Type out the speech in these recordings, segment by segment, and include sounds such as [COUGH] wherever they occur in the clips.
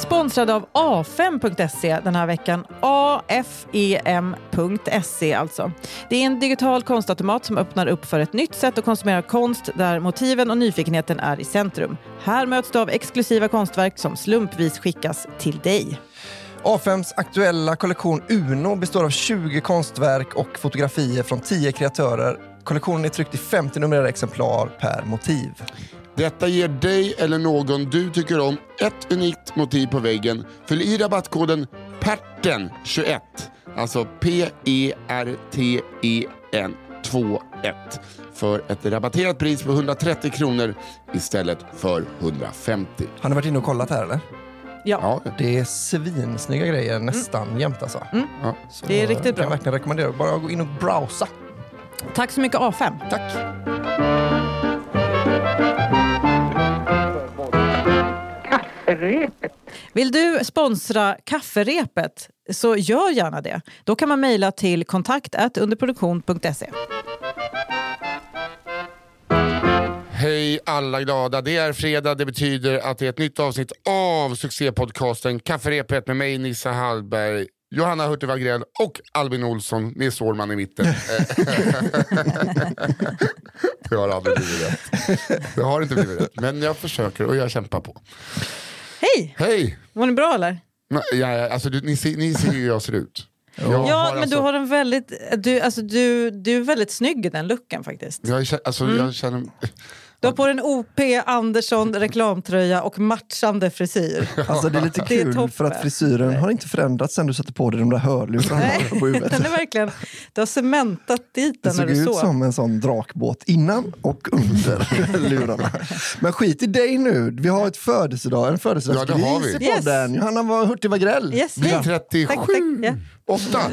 sponsrade av A5.se den här veckan. AFEM.se alltså. Det är en digital konstautomat som öppnar upp för ett nytt sätt att konsumera konst där motiven och nyfikenheten är i centrum. Här möts du av exklusiva konstverk som slumpvis skickas till dig. A5s aktuella kollektion Uno består av 20 konstverk och fotografier från 10 kreatörer. Kollektionen är tryckt i 50 numrerade exemplar per motiv. Detta ger dig eller någon du tycker om ett unikt motiv på väggen. Fyll i rabattkoden PERTEN21, alltså P-E-R-T-E-N 21 för ett rabatterat pris på 130 kronor istället för 150. Har ni varit inne och kollat här eller? Ja, Ja, Det är svinsnygga grejer nästan jämt alltså. ja. Så Det är riktigt jag bra. kan verkligen rekommendera. Bara gå in och browsa. tack så mycket A5. Tack! Vill du sponsra kafferepet så gör gärna det. Då kan man mejla till kontakt underproduktion.se. Hej alla glada, det är fredag. Det betyder att det är ett nytt avsnitt av succépodcasten Kafferepet med mig Nissa Hallberg, Johanna Hurtig Wagrell och Albin Olsson med Sårman i mitten. [LAUGHS] det har aldrig blivit rätt. Det har inte blivit rätt, men jag försöker och jag kämpar på. Hej! Hej! Mår ni bra eller? Nej, Ja, alltså, du, ni, ser, ni ser hur jag ser ut. Jag Ja, har men alltså, du har en väldigt... Du, alltså, du, du är väldigt snygg i den looken faktiskt. Jag, alltså, Mm. jag känner... Du har på dig en OP Andersson reklamtröja och matchande frisyr. [LAUGHS] Alltså det är lite Det är kul toppen. för att frisyren har inte förändrats sen du satte på dig de där hörlurarna på huvudet. Den är verkligen... Du har cementat dit Det den när såg du ut sov. som en sån drakbåt innan och under [LAUGHS] lurarna. Men skit i dig nu. Vi har ett födelsedag, en födelsedagsgris Ja, det har vi. i podden. Johanna var Hurtig Wagrell. Yes, Blir hej. 37, Tack, tack. Ja. 8.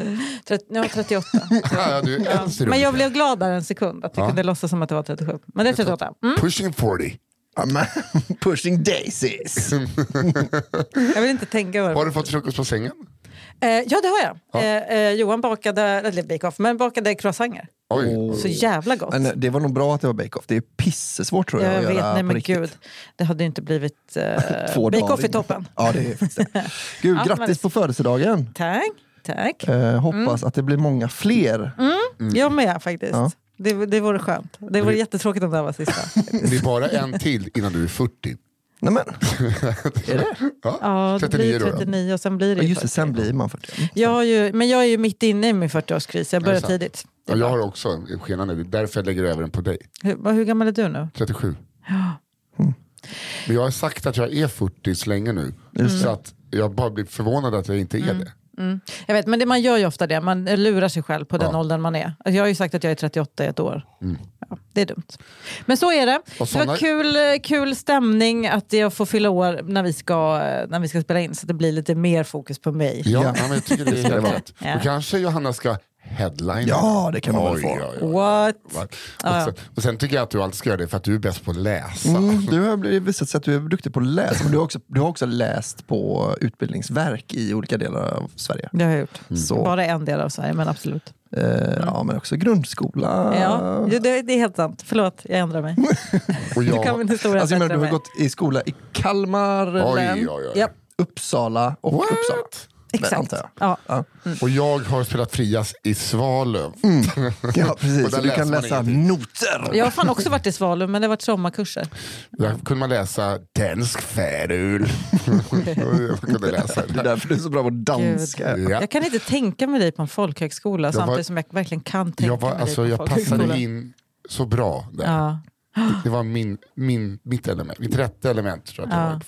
Tret- Jag var 38. [LAUGHS] Ja, du är i Men jag blev glad där en sekund att vi Ja. kunde låtsas som att det var 37. Men det är 38. Mm. Pushing 40. Ja, men, [LAUGHS] pushing daisies. [LAUGHS] Jag vill inte tänka vad det Har du fått frukost på sängen? Eh, ja, det har jag. Ja. Eh, eh, Johan bakade, eller bake-off, men bakade croissanter. Oj. Så jävla gott. Men det var nog bra att det var bake-off. Det är pissesvårt tror jag, jag att vet, göra nej på men riktigt. gud. Det hade ju inte blivit eh, bake-off i toppen. Ja, det är faktiskt det. Gud, Ja, grattis men- på födelsedagen. Tack, tack. Eh, hoppas att det blir många fler. Jag med faktiskt. Ja. Det, det vore skönt. Det vore Det- jättetråkigt om det här var sista. [LAUGHS] Det är bara en till innan du är 40. Nej, men, [LAUGHS] är det? Ja, det 39 blir då, ja. 39 och sen blir det Ja, ju just det, 40. sen blir man 40. Jag har ju, men jag är ju mitt inne i min 40-årskris. Jag börjar sant? tidigt. Och jag har också en skenande, det är därför jag lägger över den på dig. hur, vad- hur gammal är du nu? 37. Men jag har sagt att jag är 40 så länge nu. Så att jag bara blir förvånad att jag inte är det. Jag vet, men det, man gör ju ofta det. Man lurar sig själv på den Ja. åldern man är. Alltså, Jag har ju sagt att jag är 38 i ett år. Ja, det är dumt. Men så är det. Och Det såna- var kul, eh, kul stämning att jag får fylla år när vi, ska, eh, när vi ska spela in. Så att det blir lite mer fokus på mig. Ja, Ja. men jag tycker det är helt vara. rätt. Ja. Då kanske Johanna ska headline. Ja, det kan man väl få. oj, oj. What? Och, sen, och sen tycker jag att du alltid ska göra det för att du är bäst på att läsa. Mm, du har visat sig att du är duktig på att läsa, men du har också, du har också läst på utbildningsverk i olika delar av Sverige. Det har jag gjort. Så, Bara en del av Sverige, men absolut. eh, ja, men också grundskola. Ja, det, det är helt sant. Förlåt, jag ändrar mig. [LAUGHS] Och Du jag, kan min historia Alltså, jag menar, du har gått i skola i Kalmar län, Uppsala och What? Uppsala. Exakt. antar jag. Ja. Ja. Och jag har spelat Frias i Svalöv. [LAUGHS] Ja, Och precis. Så du kan läsa ingenting. noter. Jag har fan också varit i Svalöv, men det har varit sommarkurser. Där kunde man läsa dansk färöl. [LAUGHS] jag kunde läsa Det är därför du är så bra på danska. Ja. Jag kan inte tänka mig dig på en folkhögskola var- samtidigt som jag verkligen kan tänka Jag, var, mig alltså, dig jag på folkhögskola. passade in så bra där. Ja. Det var min, min, mitt element, mitt rätta element. Tror jag Ja.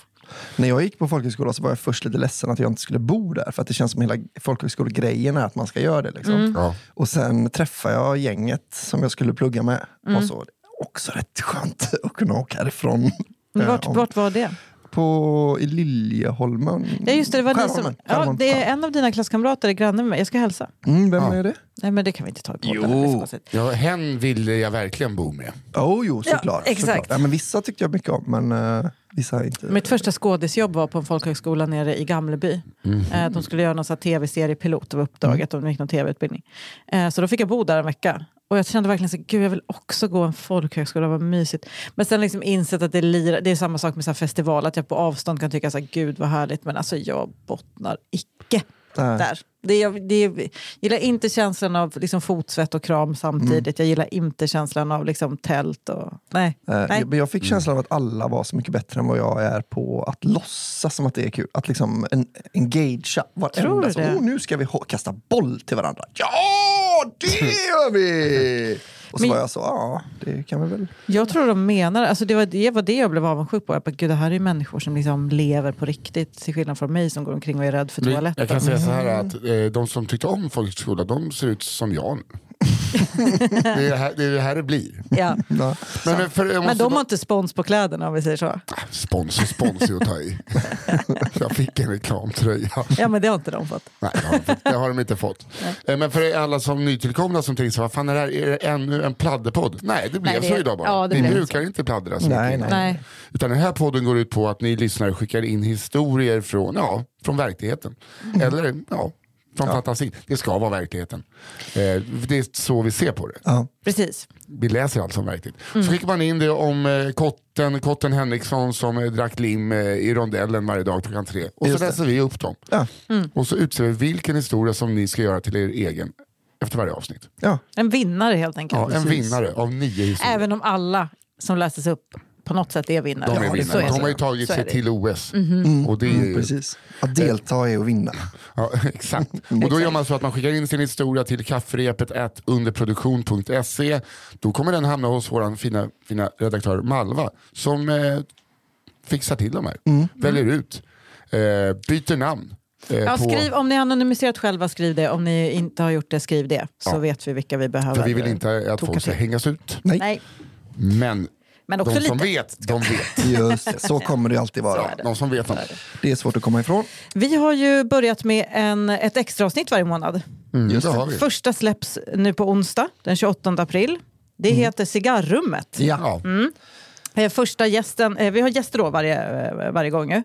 När jag gick på folkhögskola så var jag först lite ledsen att jag inte skulle bo där. För att det känns som hela folkhögskolegrejen är att man ska göra det. Liksom. Mm. Ja. Och sen träffade jag gänget som jag skulle plugga med. Mm. Och så också rätt skönt [LAUGHS] att kunna åka härifrån. Men Eh, Vart, om- vart var det? På, I Liljeholmen. Ja, just det, det var ni som, Skärholmen. ja, det är en av dina klasskamrater är granne med mig. Jag ska hälsa. Mm, vem Ja. är det? Nej, men det kan vi inte ta i podden. Jo. Ja, hen ville jag verkligen bo med. Oh, jo, Ja, såklart. exakt. såklart. Ja, men vissa tyckte jag mycket om, men eh, Vissa inte. Mitt första skådisjobb var på en folkhögskola nere i Gamleby. Eh, De skulle göra någon sån här tv-seriepilot, det var uppdraget, de gick någon tv-utbildning. Eh, Så då fick jag bo där en vecka. Och jag kände verkligen så gud jag vill också gå en folkhögskola, vad mysigt. Men sen liksom insett att det, lir, det är samma sak med så här festival, att jag på avstånd kan tycka så gud vad härligt, men alltså jag bottnar icke Nej. där. Det jag- det jag gillar inte känslan av liksom fotsvett och kram samtidigt. Jag gillar inte känslan av liksom tält och... Nej. Eh, nej. Men jag fick känslan av att alla var så mycket bättre än vad jag är på att låtsas som att det är kul. Att liksom en, engagea Tror varenda. du Så, oh, nu ska vi kasta boll till varandra. Ja, det gör vi! [LAUGHS] Och så Men- var jag så, ja, det kan vi väl. Jag tror de menar, alltså det var det, var det jag blev avundsjuk på. Jag bara, gud, det här är människor som liksom lever på riktigt. Till skillnad från mig som går omkring och är rädd för toaletten. Jag kan säga så här att eh, de som tyckte om folkhögskola, de ser ut som jag nu. [LAUGHS] det, är här, det är det här det blir. Ja. Ja. Men, för, jag Men måste de bara- har inte spons på kläderna om vi säger så. Spons och spons är att ta i. [LAUGHS] jag fick en reklamtröja. Ja men det har inte de fått. Nej, det har, de, fått- det har de inte fått. [LAUGHS] Eh, Men för alla som nytillkomna som tänker så vad fan är det här? Är det ännu en pladderpodd? Nej, det blev Nej, det- så idag bara. ja, det Ni brukar inte pladdra så Nej, mycket. nej. Nej. Utan den här podden går ut på att ni lyssnare skickar in historier från, ja, från verkligheten. Mm. Eller ja, från fantasin. Det ska vara verkligheten. Eh, det är så vi ser på det. Ja. Precis. Vi läser allt som verkligt. Mm. Så skickar man in det om eh, kotten, kotten Henriksson som eh, drack lim eh, i rondellen varje dag klockan tre. Och så Just det. läser vi upp dem. Ja. Mm. Och så utser vi vilken historia som ni ska göra till er egen efter varje avsnitt. Ja. En vinnare helt enkelt. Ja, en vinnare av nio historier. Även om alla som läses upp på något sätt är vinnare. de är vinnare. är De har ju tagit sig till OS. Mhm. Och det är Mm, ju, precis. Att delta är att vinna. [LAUGHS] ja, exakt. Och då gör man så att man skickar in sin historia till kafferepet underproduktion.se. Då kommer den hamna hos vår fina, fina redaktör Malva som eh, fixar till de här. Mm. Väljer ut. Eh, byter namn. Eh, Ja, på, skriv, om ni har anonymiserat själva, skriv det. Om ni inte har gjort det, skriv det. Så Ja. vet vi vilka vi behöver. för vi vill inte att folk ska till. hängas ut. Nej, Nej, Men men också de som lite. vet, de vet. just det. Så kommer det alltid vara. det. De som vet. De. Det är svårt att komma ifrån. Vi har ju börjat med en, ett extra avsnitt varje månad. Mm, Just det det. har vi. Första släpps nu på onsdag, den 28 april. Det heter Cigarrummet. Ja. Ja. Eh, Första gästen, eh, vi har gäster då varje, eh, varje gång.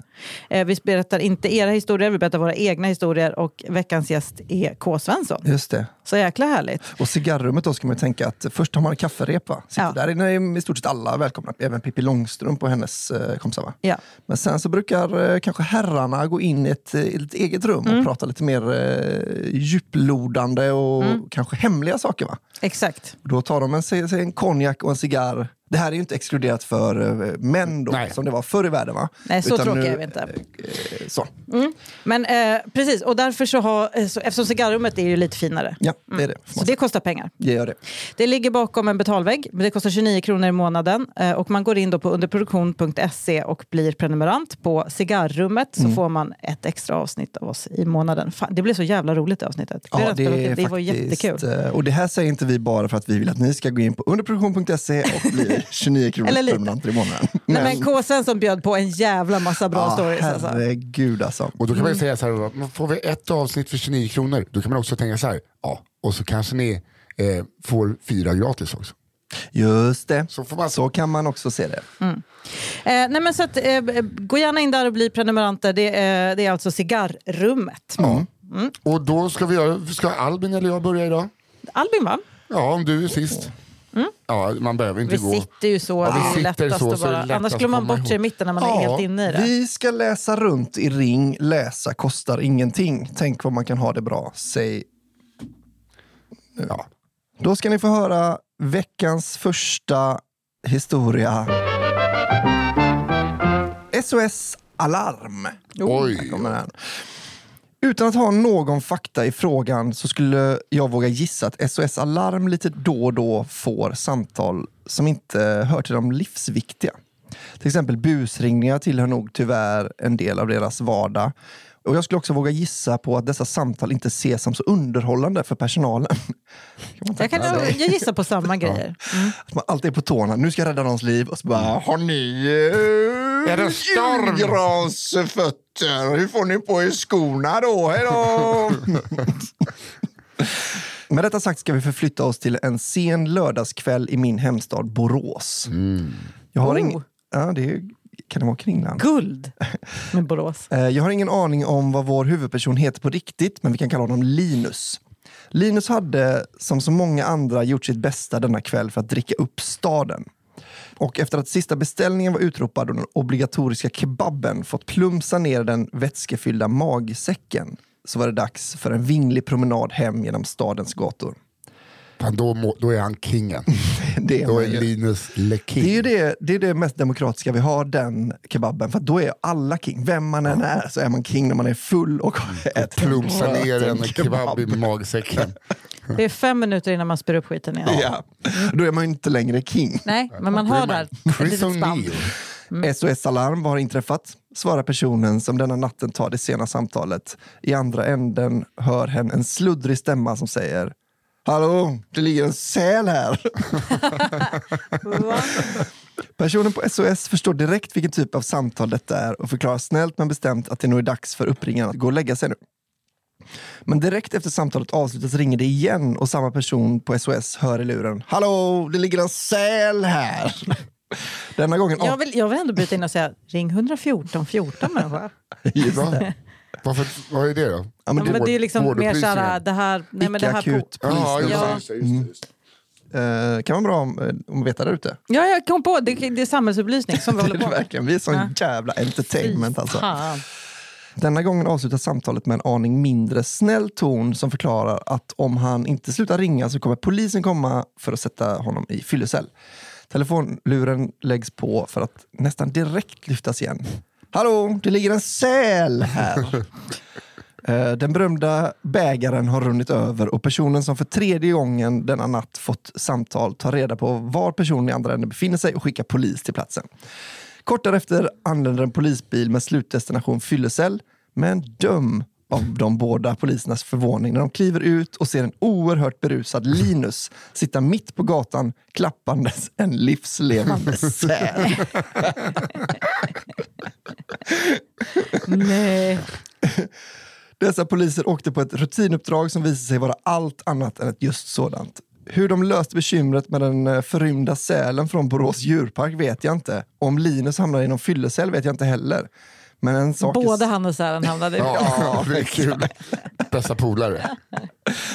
Vi berättar inte era historier, vi berättar våra egna historier och veckans gäst är K. Svensson. Just det. Så jäkla härligt. Och cigarrummet då ska man tänka att först har man en kafferep va? Sitter Ja. Där inne är i stort sett alla välkomna. Även Pippi Långstrump och hennes kompisar va? Ja. Men sen så brukar kanske herrarna gå in i ett, i ett eget rum Mm. och prata lite mer djuplodande och kanske hemliga saker. va? Exakt. Då tar de en, en konjak och en cigarr. Det här är ju inte exkluderat för eh, män då, Nej. som det var förr i världen va? Nej, så Utan tråkiga är vi inte. eh, Så. Men eh, precis, och därför så har, eh, så, eftersom cigarrummet är ju lite finare. Ja, det är det. Så det kostar pengar. Det gör det. Det ligger bakom en betalvägg. men Det kostar 29 kronor i månaden. Eh, och man går in då på underproduktion.se och blir prenumerant på cigarrummet. Så Mm. får man ett extra avsnitt av oss i månaden. Fan, det blev så jävla roligt det avsnittet. Ja, det, är det var faktiskt, jättekul. eh, Och det här säger inte vi bara för att vi vill att ni ska gå in på underproduktion.se och bli [LAUGHS] 29 kronor Eller lite. prenumeranter i månaden. Nej, men K. Svensson bjöd på en jävla massa bra ja, stories. Alltså. herregud alltså. Och då kan man Mm. ju säga så här, men får vi ett avsnitt för 29 kronor, då kan man också tänka så här, ja, och så kanske ni eh, får fyra gratis också. Just det. Så får man Så kan man också se det. Eh, nej, men så att, eh, gå gärna in där och bli prenumeranter. Det, är- det är alltså cigarrummet. Ja. Och då ska vi göra, ska Albin eller jag börja idag? Albin va? Ja, om du är sist. Ja, man behöver inte Mm. Vi gå. sitter ju så. Ja, vi det är sitter lättast så, så är bara, lättast annars glömmer man bort sig i mitten när man är Ja, helt inne i det. Vi ska läsa runt i ring. Läsa kostar ingenting. Tänk vad man kan ha det bra. Säg. Ja. Då ska ni få höra veckans första historia. SOS Alarm. Oj. Utan att ha någon fakta i frågan så skulle jag våga gissa att SOS Alarm lite då och då får samtal som inte hör till de livsviktiga. Till exempel busringningar tillhör nog tyvärr en del av deras vardag. Och jag skulle också våga gissa på att dessa samtal inte ses som så underhållande för personalen. [LAUGHS] Kan Jag, kan, sig? jag gissar på samma grejer. Att man alltid är på tårna. Nu ska jag rädda någons liv. Och så bara, har ni eh, Är det storm? julgransfötter? Hur får ni på er skorna då? Hej då! [LAUGHS] Med detta sagt ska vi förflytta oss till en sen lördagskväll i min hemstad Borås. Jag har Oh. ing- Ja, det är, kan det vara Kringland? Guld [LAUGHS] med Borås. Eh, Jag har ingen aning om vad vår huvudperson heter på riktigt, men vi kan kalla honom Linus. Linus hade, som så många andra, gjort sitt bästa denna kväll för att dricka upp staden. Och efter att sista beställningen var utropad och den obligatoriska kebaben fått plumsa ner den vätskefyllda magsäcken så var det dags för en vinglig promenad hem genom stadens gator. Fan, då, må, då är han kingen. [LAUGHS] Det är, Då är. Linus le king. det, är det, det är det mest demokratiska vi har, den kebaben. För då är alla king. Vem man än är så är man king när man är full och äter Plumsa ner en en kebab i magsäcken. Det är fem minuter innan man spyr upp skiten igen. Ja. Då är man ju inte längre king. Nej, men man har där ett litet spann. O'Neill. SOS Alarm, vad har inträffat? Svarar personen som denna natten tar det sena samtalet. I andra änden hör hen en sluddrig stämma som säger Hallå, det ligger en säl här. Personen på SOS förstår direkt vilken typ av samtal detta är och förklarar snällt men bestämt att det nog är dags för uppringaren att gå och lägga sig nu. Men direkt efter samtalet avslutas ringer det igen och samma person på SOS hör i luren Hallå, det ligger en säl här. Denna gången Jag vill, jag vill ändå bryta in och säga ring 114 14 människa. Varför, vad är det då? Ja, Ja, men det, men det är liksom mer såhär, det här... Nej, men det här på, Icke-akut Ja, just, Ja. just, just, det. eh, kan vara bra om, eh, om veta där ute. ja, jag kom på det. Det är samhällsupplysning som vi håller [LAUGHS] på med. verkligen. Vi är sån Ja. jävla entertainment alltså. Fan. Denna gången avslutas samtalet med en aning mindre snäll ton som förklarar att om han inte slutar ringa så kommer polisen komma för att sätta honom i fyllecell. Telefonluren läggs på för att nästan direkt lyftas igen. Hallå, det ligger en säl här. [LAUGHS] Eh, Den berömda bägaren har runnit över och personen som för tredje gången denna natt fått samtal tar reda på var personen i andra änden befinner sig och skickar polis till platsen. Kort därefter anländer en polisbil med slutdestination fyllecell. Men döm av de båda polisernas förvåning när de kliver ut och ser en oerhört berusad Linus sitta mitt på gatan klappandes en livslevande [LAUGHS] säl. Nej. Dessa poliser åkte på ett rutinuppdrag som visade sig vara allt annat än ett just sådant. Hur de löste bekymret med den eh, förrymda sälen från Borås djurpark vet jag inte. Om Linus hamnar i någon fyllecell vet jag inte heller. Men en sak är- Både han och Sälen hamnade i Ja, det är kul. Bästa polare. [LAUGHS]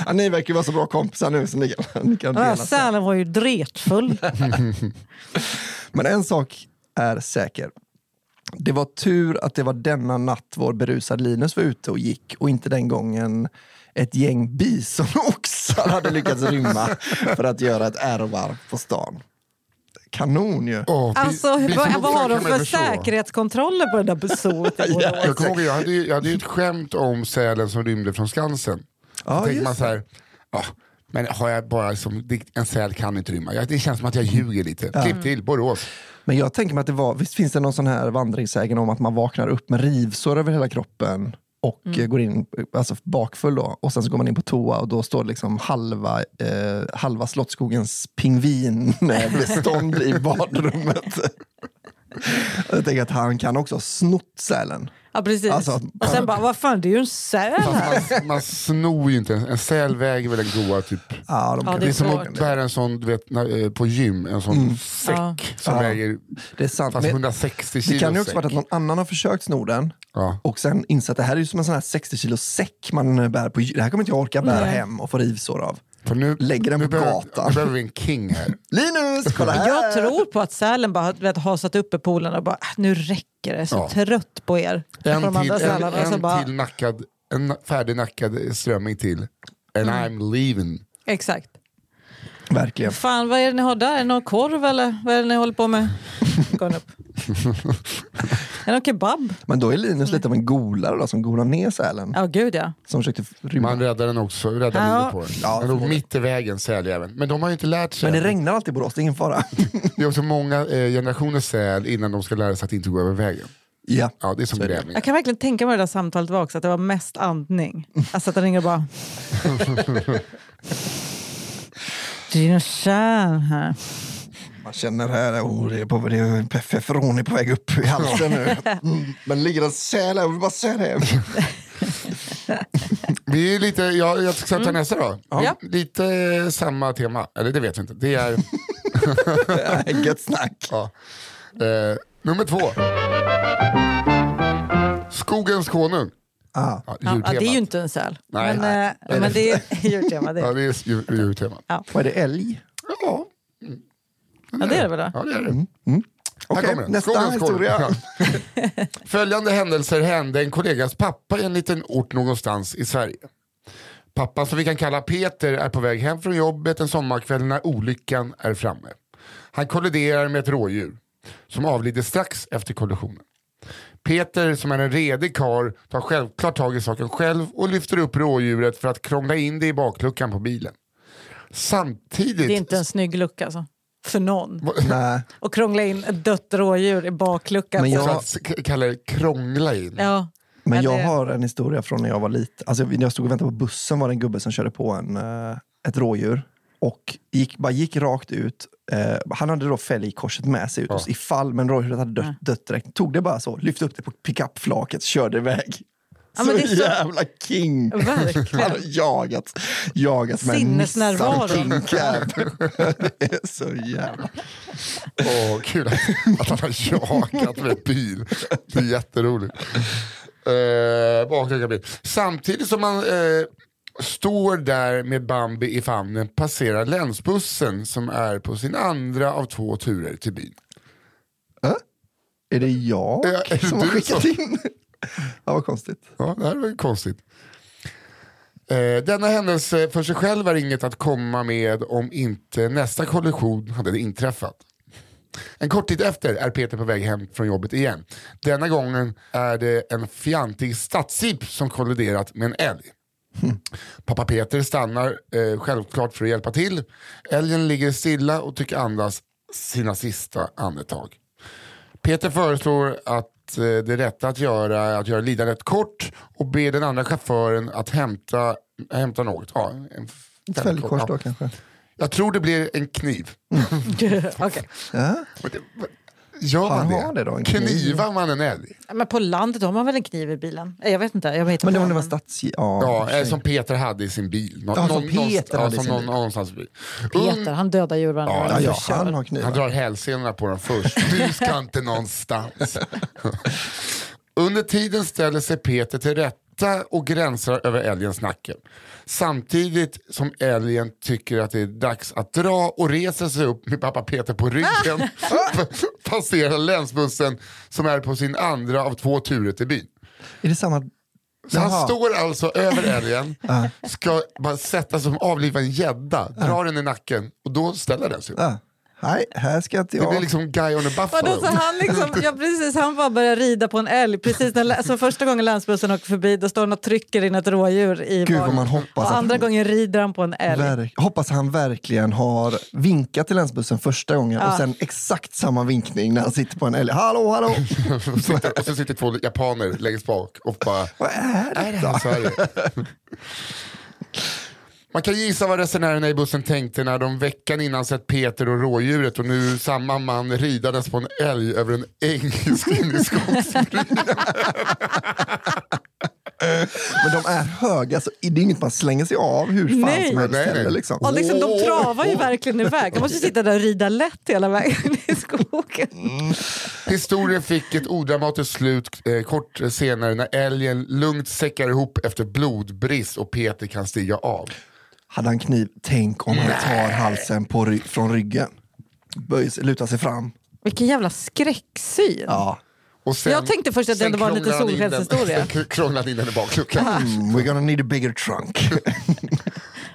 Ja, ni verkar vara så bra kompisar nu så ni kan, ni kan Ja. Sälen var ju dretfull. [LAUGHS] Men en sak är säker. Det var tur att det var denna natt vår berusade Linus var ute och gick och inte den gången ett gäng bisonoxar hade lyckats rymma [LAUGHS] för att göra ett ärovarv på stan. Kanon ju! Bi- Alltså, vad, bisonoxar vad har de för säkerhetskontroller på det där i Borås? [LAUGHS] Jag kommer ihåg, jag hade, ju, jag hade ju ett skämt om sälen som rymde från Skansen. Ja, Då tänker man så här, ja, men har jag bara som, en säl kan inte rymma. Jag, det känns som att jag ljuger lite. Klipp till, Borås. Men jag tänker mig att det var, visst finns det någon sån här vandringssägen om att man vaknar upp med rivsår över hela kroppen och Mm. eh, går in, alltså bakfull då, och sen så går man in på toa och då står det liksom halva, eh, halva Slottsskogens pingvinbestånd [LAUGHS] i badrummet. [LAUGHS] Jag tänker att han kan också ha snott sälen. Ja, precis. Alltså, och sen bara, vad fan, det är ju en säl här. Man, man snor ju inte, en säl väger väl en goa typ. Ja, de Ja, det är Det är som svårt. att bära en sån, du vet, när, eh, på gym, en sån säck Ja. som Ja. väger det är sant. fast Men 160 kilo det kan ju också vara att någon annan har försökt sno den Ja. och sen insett att det här är ju som en sån här 60 kilo säck man bär på. Det här kommer inte jag orka bära Nej. hem och få rivsår av. För nu, Lägger den nu på behöver, gatan. Nu behöver vi en king här. Linus, kolla här! Jag tror på att sälen bara vet, har satt uppe poolen och bara, "Ah, nu räcker det, så Ja. trött på er. En på till, andra en, så en bara, till nackad, en färdig nackad strömming till. And Mm. I'm leaving. Exakt. [LAUGHS] Verkligen. Fan, vad är det ni har där? Är det någon korv eller vad är det ni håller på med? Upp. [LAUGHS] är det någon kebab? Men då är Linus lite av en golare då, som golar ner sälen. Ja, gud ja. Som försökte rymma. Man räddar den också, räddar Ja. livet på den. Ja, den låg mitt i vägen säljäveln. Men de har ju inte lärt sig. Men det regnar alltid i Borås, det är ingen fara. [LAUGHS] Det är också många eh, generationer säl innan de ska lära sig att inte gå över vägen. ja. Ja, det är som Så är det. grävlingar. Jag kan verkligen tänka mig det där samtalet var också, att det var mest andning. Alltså att den ringer och bara... Det är någon kärn här. Man känner här, oh, det är, på, det är pepperoni på väg upp i halsen nu. Mm. Men ligger en säl här, jag vill bara säga det. Vi är lite, ja, jag ska ta nästa då. Ja. Lite eh, samma tema, eller det vet jag inte. Det är [LAUGHS] Gött snack. ja, eh, Nummer två. Skogens konung. Ah. Ja, Ja, det är ju inte en säl. Nej. men, Nej. eh, men det är [LAUGHS] djurtema. Det. Ja, det är djur- djurtemat. Vad är det? Älg? Ja, Ja, det är det väl? då? ja det är det. Här kommer den. nästa Skogens historia. Ja. [LAUGHS] Följande händelser hände en kollegas pappa i en liten ort någonstans i Sverige. Pappan som vi kan kalla Peter är på väg hem från jobbet en sommarkväll när olyckan är framme. Han kolliderar med ett rådjur som avlider strax efter kollisionen. Peter som är en redig karl tar självklart tag i saken själv och lyfter upp rådjuret för att krångla in det i bakluckan på bilen. Samtidigt... Det är inte en snygg lucka alltså. För någon. [LAUGHS] Nej, Och krångla in ett dött rådjur i bakluckan. Men jag- Så att k- kalla det krångla in. Ja. men Ja, jag det- har en historia från när jag var liten. Alltså, när jag stod och väntade på bussen var det en gubbe som körde på en, eh, ett rådjur och gick, bara gick rakt ut. Eh, han hade då fälgkorset med sig ut Ja. ifall, men rådjuret hade dött, dött direkt. Tog det bara så, lyfte upp det på pickupflaket, körde iväg. Ja, men så, det är så- jävla king! Verkligen. Han har jagat, jagat med. Nissan King Cab. [LAUGHS] det är så jävla... Åh, kul att, att han har jagat med bil. Det är jätteroligt. Eh, bil. Samtidigt som man eh, står där med Bambi i famnen passerar länsbussen som är på sin andra av två turer till byn. Äh? Är det jag Ja, är det som har skickat som- in? [LAUGHS] ja, vad konstigt. Ja, det här var ju konstigt. Eh, denna händelse för sig själv är inget att komma med om inte nästa kollision hade inträffat. En kort tid efter är Peter på väg hem från jobbet igen. Denna gången är det en fjantig stadsjeep som kolliderat med en älg. [LAUGHS] Pappa Peter stannar eh, självklart för att hjälpa till. Älgen ligger stilla och tycker andas sina sista andetag. Peter föreslår att eh, det rätta att göra är att göra lidandet kort och be den andra chauffören att hämta, hämta något. Ja, en Ett fälgkors ja. då kanske. Jag tror det blir en kniv. [LAUGHS] Okej. Ja. Gör man Han det? har det då, en kniv. Knivar man en älg? Men på landet har man väl en kniv i bilen? Eh, Jag vet inte. Jag vet Men det var, det var stats... Ja, Ja, eh, som Peter hade i sin bil. Nå- Ja, som Peter ja, hade i som någon, någonstans i bil. Peter, han dödar djur Ja, ja, ja, han har knivar. Han drar hälsenorna på den först. [LAUGHS] Du ska inte någonstans. Under tiden ställer sig Peter till rätta och gränsar över älgens nacke. Samtidigt som älgen tycker att det är dags att dra och reser sig upp med pappa Peter på ryggen. [LAUGHS] passerar länsbussen som är på sin andra av två turer till byn. Är det samma... Så han Jaha. står alltså över älgen, [LAUGHS] ska bara sätta sig som avliva en gädda, drar den i nacken och då ställer den sig upp. Nej, här ska inte Det blir jag... liksom Guy on a Vadå, buffalo. så han, liksom, [LAUGHS] ja, precis, han bara börjar rida på en älg. Precis när, lä- så första gången länsbussen åker förbi då står han och trycker in ett rådjur i Gud vad man hoppas Och att andra han, gången rider han på en älg. verk, hoppas han verkligen har vinkat till länsbussen första gången Ja. och sen exakt samma vinkning när han sitter på en älg. Hallå, hallå! [LAUGHS] Sitter- och så sitter två japaner längst bak och bara, Vad är det? är det här Sverige? [LAUGHS] Man kan gissa vad resenärerna i bussen tänkte när de veckan innan sett Peter och rådjuret och nu samma man ridandes på en älg över en äng in i skogsbyn. [LAUGHS] Men de är höga, så det är inget man slänger sig av hur fan Nej. som helst Nej, nej. Liksom. Och liksom, de travar ju verkligen iväg. De måste sitta där och rida lätt hela vägen i skogen. Historien fick ett odramatiskt slut eh, kort senare när älgen lugnt säckar ihop efter blodbrist och Peter kan stiga av. Hade han kniv, tänk om han tar halsen på ry- från ryggen. Böjs, lutar sig fram. Vilken jävla skräcksyn. Ja. Och sen, Jag tänkte först att det sen var lite han in den- solskenshistoria. [LAUGHS] Sen krånglar han in den i bakluckan. Mm, we're gonna need a bigger trunk. [LAUGHS]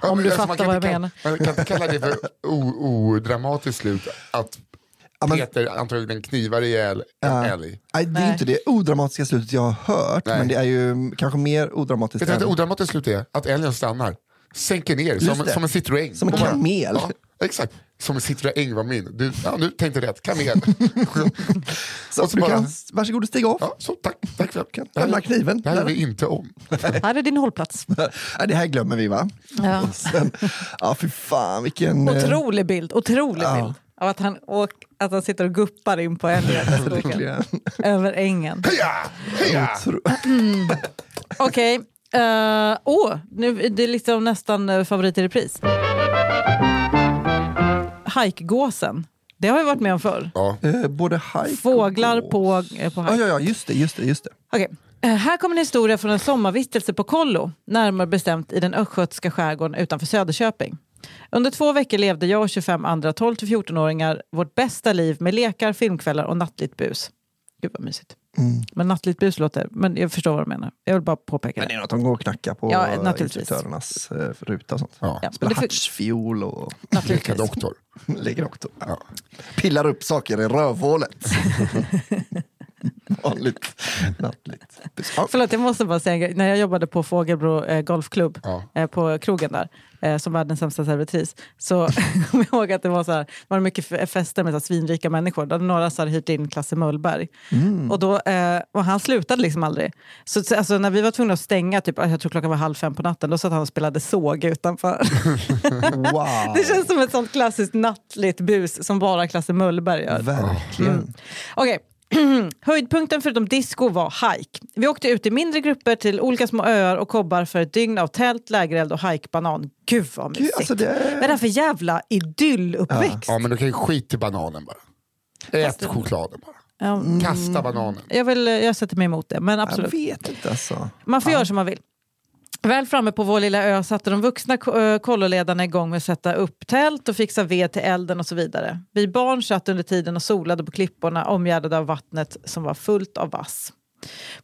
Om men du alltså, man fattar kan vad jag menar. Man kan inte kalla det för o- odramatiskt slut. Att Ja, men- Peter antagligen knivar ihjäl en älg. Nej, det är Nej. inte det odramatiska slutet jag har hört, Nej. men det är ju kanske mer odramatiskt. Vet du vad än- ett odramatiskt slut är? Att älgen stannar. Sänker ner som, som en Citroën. Som en Och kamel. Ja, exakt. Som en Citroën var min. Du, ja, du tänkte rätt. Kamel. [LAUGHS] Så, och så du bara- kan, varsågod stiga av. Ja, så, tack, tack för Kan det. här- lämna kniven. Det här gör vi inte om. Här är din hållplats. [LAUGHS] Det här glömmer vi va? Ja. Sen, ja, fy fan vilken... eh, Otrolig bild. Otrolig Ja. bild. Av att han, åk, att han sitter och guppar in på älgen [LAUGHS] över ängen. Heja! Heja! Otro- Okej. eh, åh, nu, det är liksom nästan uh, favorit i repris. Hajkgåsen. Det har vi varit med om förr. Ja. Eh, både hike Fåglar och på, eh, på Ja, hike. ja, ja, just det. Just det, just det. Okej. Eh, Här kommer en historia från en sommarvistelse på Kollo, närmare bestämt i den östgötska skärgården utanför Söderköping. Under två veckor levde jag och 25 andra 12-14-åringar vårt bästa liv med lekar, filmkvällar och nattligt bus. Gud vad mysigt. Mm. Men nattligt bus låter... Men jag förstår vad du menar. Jag vill bara påpeka Men det det. är något de går och knackar på Ja, instruktörernas eh, ruta och sånt. Ja. Spelar det för- hartsfiol och Leka naturligtvis. doktor. [LAUGHS] lägger doktor. Ja. Pillar upp saker i rövhålet. [LAUGHS] [LAUGHS] [LAUGHS] Vanligt nattligt. Ja. Förlåt, jag måste bara säga en grej. När jag jobbade på Fågelbro eh, golfklubb, Ja. eh, på krogen där, eh, som världens sämsta servitris, så [LAUGHS] kommer jag ihåg att det var, så här, var mycket fester med så här, svinrika människor. Där några så här, hyrt in Klasse Möllberg. Och, då, eh, och han slutade liksom aldrig. Så, så, alltså, när vi var tvungna att stänga, typ, jag tror klockan var halv fem på natten, då satt han och spelade såg utanför. [LAUGHS] Wow. Det känns som ett sånt klassiskt nattligt bus som bara Klasse Möllberg gör. Verkligen. Okej. [CLEARS THROAT] Höjdpunkten förutom disco var hike. Vi åkte ut i mindre grupper till olika små öar och kobbar för ett dygn av tält, lägereld och hikebanan. Gud vad Gud, mysigt. alltså det Vad är det för jävla idylluppväxt? ja, men du kan ju skita i bananen bara. Ät chokladen bara. Ja, Kasta bananen. jag, vill, jag sätter mig emot det, men Jag absolut. vet inte alltså. Man får göra som man vill. Väl framme på vår lilla ö satte de vuxna kolloledarna igång med att sätta upp tält och fixa ved till elden och så vidare. Vi barn satt under tiden och solade på klipporna omgärdade av vattnet som var fullt av vass.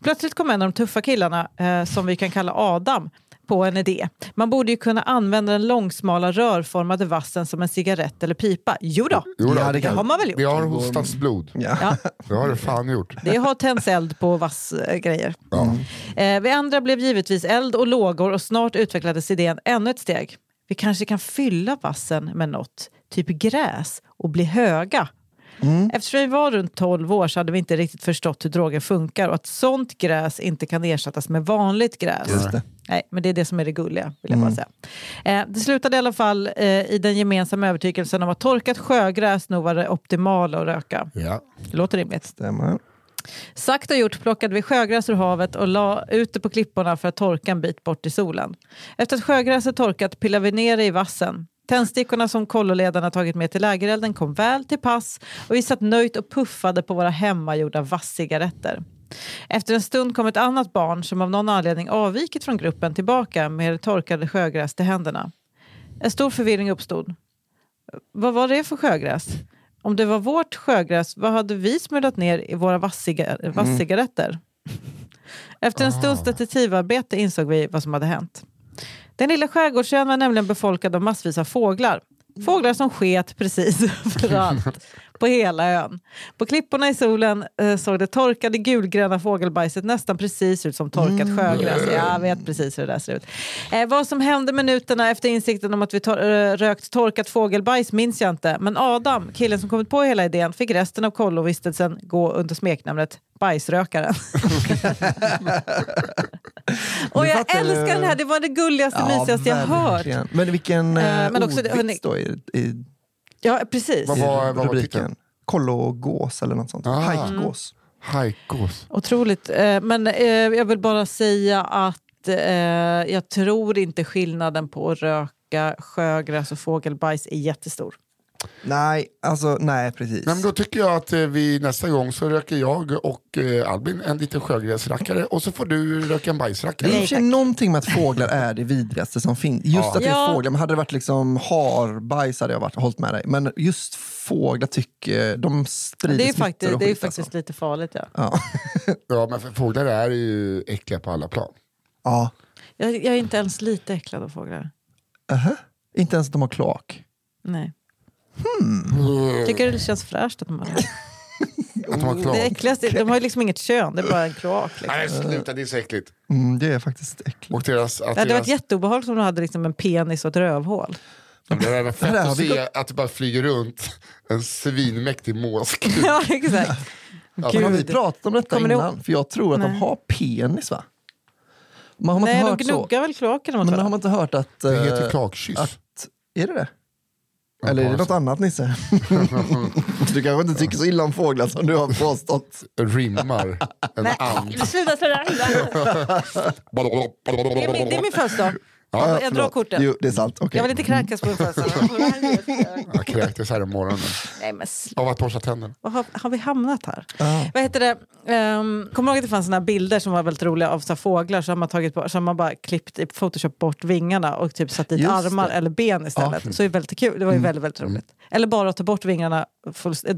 Plötsligt kom en av de tuffa killarna, eh, som vi kan kalla Adam, på en idé. Man borde ju kunna använda den långsmala rörformade vassen som en cigarett eller pipa. Jo då, Jo då, Ja, det det har man väl gjort. Vi har hostats blod. Ja. Ja. Det har du fan gjort. Det har tänts eld på vassgrejer. Ja. Eh, vi andra blev givetvis eld och lågor och snart utvecklades idén ännu ett steg. Vi kanske kan fylla vassen med något, typ gräs, och bli höga. Eftersom vi var runt 12 år så hade vi inte riktigt förstått hur droger funkar och att sånt gräs inte kan ersättas med vanligt gräs. Nej, men det är det som är det gulliga. Vill jag bara säga. Eh, det slutade i alla fall eh, i den gemensamma övertygelsen om att torkat sjögräs nog var det optimala att röka. Ja. Det låter rimligt. Stämmer. Sagt och gjort plockade vi sjögräs ur havet och la ut det på klipporna för att torka en bit bort i solen. Efter att sjögräset torkat pillade vi ner det i vassen. Tändstickorna som kolloledarna tagit med till lägerelden kom väl till pass och vi satt nöjt och puffade på våra hemmagjorda vasscigaretter. Efter en stund kom ett annat barn som av någon anledning avvikit från gruppen tillbaka med torkade sjögräs till händerna. En stor förvirring uppstod. Vad var det för sjögräs? Om det var vårt sjögräs, vad hade vi smullat ner i våra vassiga, vasscigaretter? Efter en stunds detektivarbete insåg vi vad som hade hänt. Den lilla skärgårdsön var nämligen befolkad av massvis av fåglar. Fåglar som sket precis [LAUGHS] överallt på hela ön. På klipporna i solen eh, såg det torkade gulgröna fågelbajset nästan precis ut som torkat sjögräs. Jag vet precis hur det där ser ut. Eh, vad som hände minuterna efter insikten om att vi tor- eh, rökt torkat fågelbajs minns jag inte. Men Adam, killen som kommit på hela idén, fick resten av kollovistelsen gå under smeknamnet Bajsrökaren. [LAUGHS] Och jag fattar älskar den här, det var det gulligaste, mysigaste jag hört. Men vilken Eh, eh, men också- ordvits då i, i, Ja, precis. Vad var, vad var titeln? Kollogås eller något sånt. Ah. Hajkgås. Hajkås. Otroligt. Eh, Men eh, jag vill bara säga att eh, jag tror inte skillnaden på att röka sjögräs och fågelbajs är jättestor. Nej, alltså nej precis. Nej, men då tycker jag att eh, vi nästa gång så röker jag och eh, Albin en liten sjögräsrackare och så får du röka en Det är i bajsrackare. och för sig någonting med att fåglar är det vidrigaste som finns. Just Ja. att det är Ja. fåglar, men hade det varit liksom harbajs hade jag varit, hållit med dig. Men just fåglar tycker, de sprider Det är, smittor faktiskt, och det är skit, faktiskt alltså. lite farligt. Ja. Ja. Ja, men för fåglar är ju äckliga på alla plan. ja. Jag, jag är inte ens lite äcklad av fåglar. Inte ens att de har kloak. Nej. Mm. Tycker det känns fräscht att de har det. [LAUGHS] Att de har Det äckligaste, de har ju liksom inget kön, det är bara en kloak. Liksom. Nej, sluta, det är så äckligt. Mm, det är faktiskt äckligt. Och deras, att Det hade varit deras, jätteobehagligt om de hade liksom en penis och ett rövhål. det hade varit fett att se att det bara flyger runt en svinmäktig måsk. [LAUGHS] ja, exakt. Men har vi Gud. pratat om detta Kommer du innan? För jag tror att de Nej. har penis va? Man har man Nej, inte de hört så? gnuggar väl kloakerna mot Men har man inte hört att... Det heter eh, klakkyss. att är det det? Eller är det något annat Nisse? [LAUGHS] du kanske inte tycker så illa om fåglar som du har påstått. Rimmar [LAUGHS] en and. Sluta, sluta. [LAUGHS] Det är min, det är min födelsedag. Ja, jag drar förlåt. korten. Jo, det är sant. Okej. Jag vill inte kräkas på en födelsedag. [LAUGHS] Jag kräktes här om morgonen Nej men sl- av att borsta tänderna. vad har, har vi hamnat här? Ja. Vad heter det? Um, kommer du ihåg att det fanns såna här bilder som var väldigt roliga av så här fåglar som man, tagit bort, som man bara klippt i Photoshop bort vingarna och typ satt dit Just armar det. eller ben istället. Så det är väldigt kul. Det var ju väldigt, väldigt roligt. Eller bara att ta bort vingarna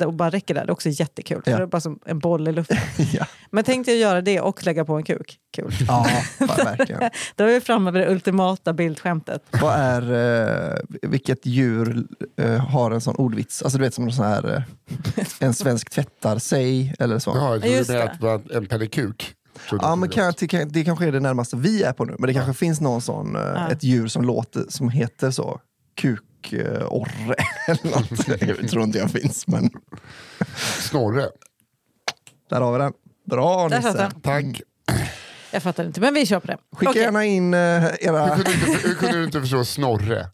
och bara räcker där. Det är också jättekul. Ja. För det är bara som en boll i luften. [LAUGHS] Ja, Men tänkte jag göra det och lägga på en kuk. Kul. [LAUGHS] ja verkligen. Då är vi framme vid det ultimata bildskämtet. Vad är, eh, vilket djur eh, har en sån ordvits? Alltså du vet som en sån här, eh, en svensk tvättar sig eller så. Jaha, jag trodde Just du en pellikuk. Ja, men kan, det, det kanske är det närmaste vi är på nu. Men det kanske finns någon sån, eh, Ja. ett djur som låter som heter så. Kukorre [LAUGHS] eller något. Jag tror inte jag finns, men Snorre. där har vi den. Bra Där satt Nisse. den. Tack. Jag fattar inte, men vi kör på det. Skicka Okej. gärna in eh, era... Hur kunde, du inte, hur kunde du inte förstå Snorre?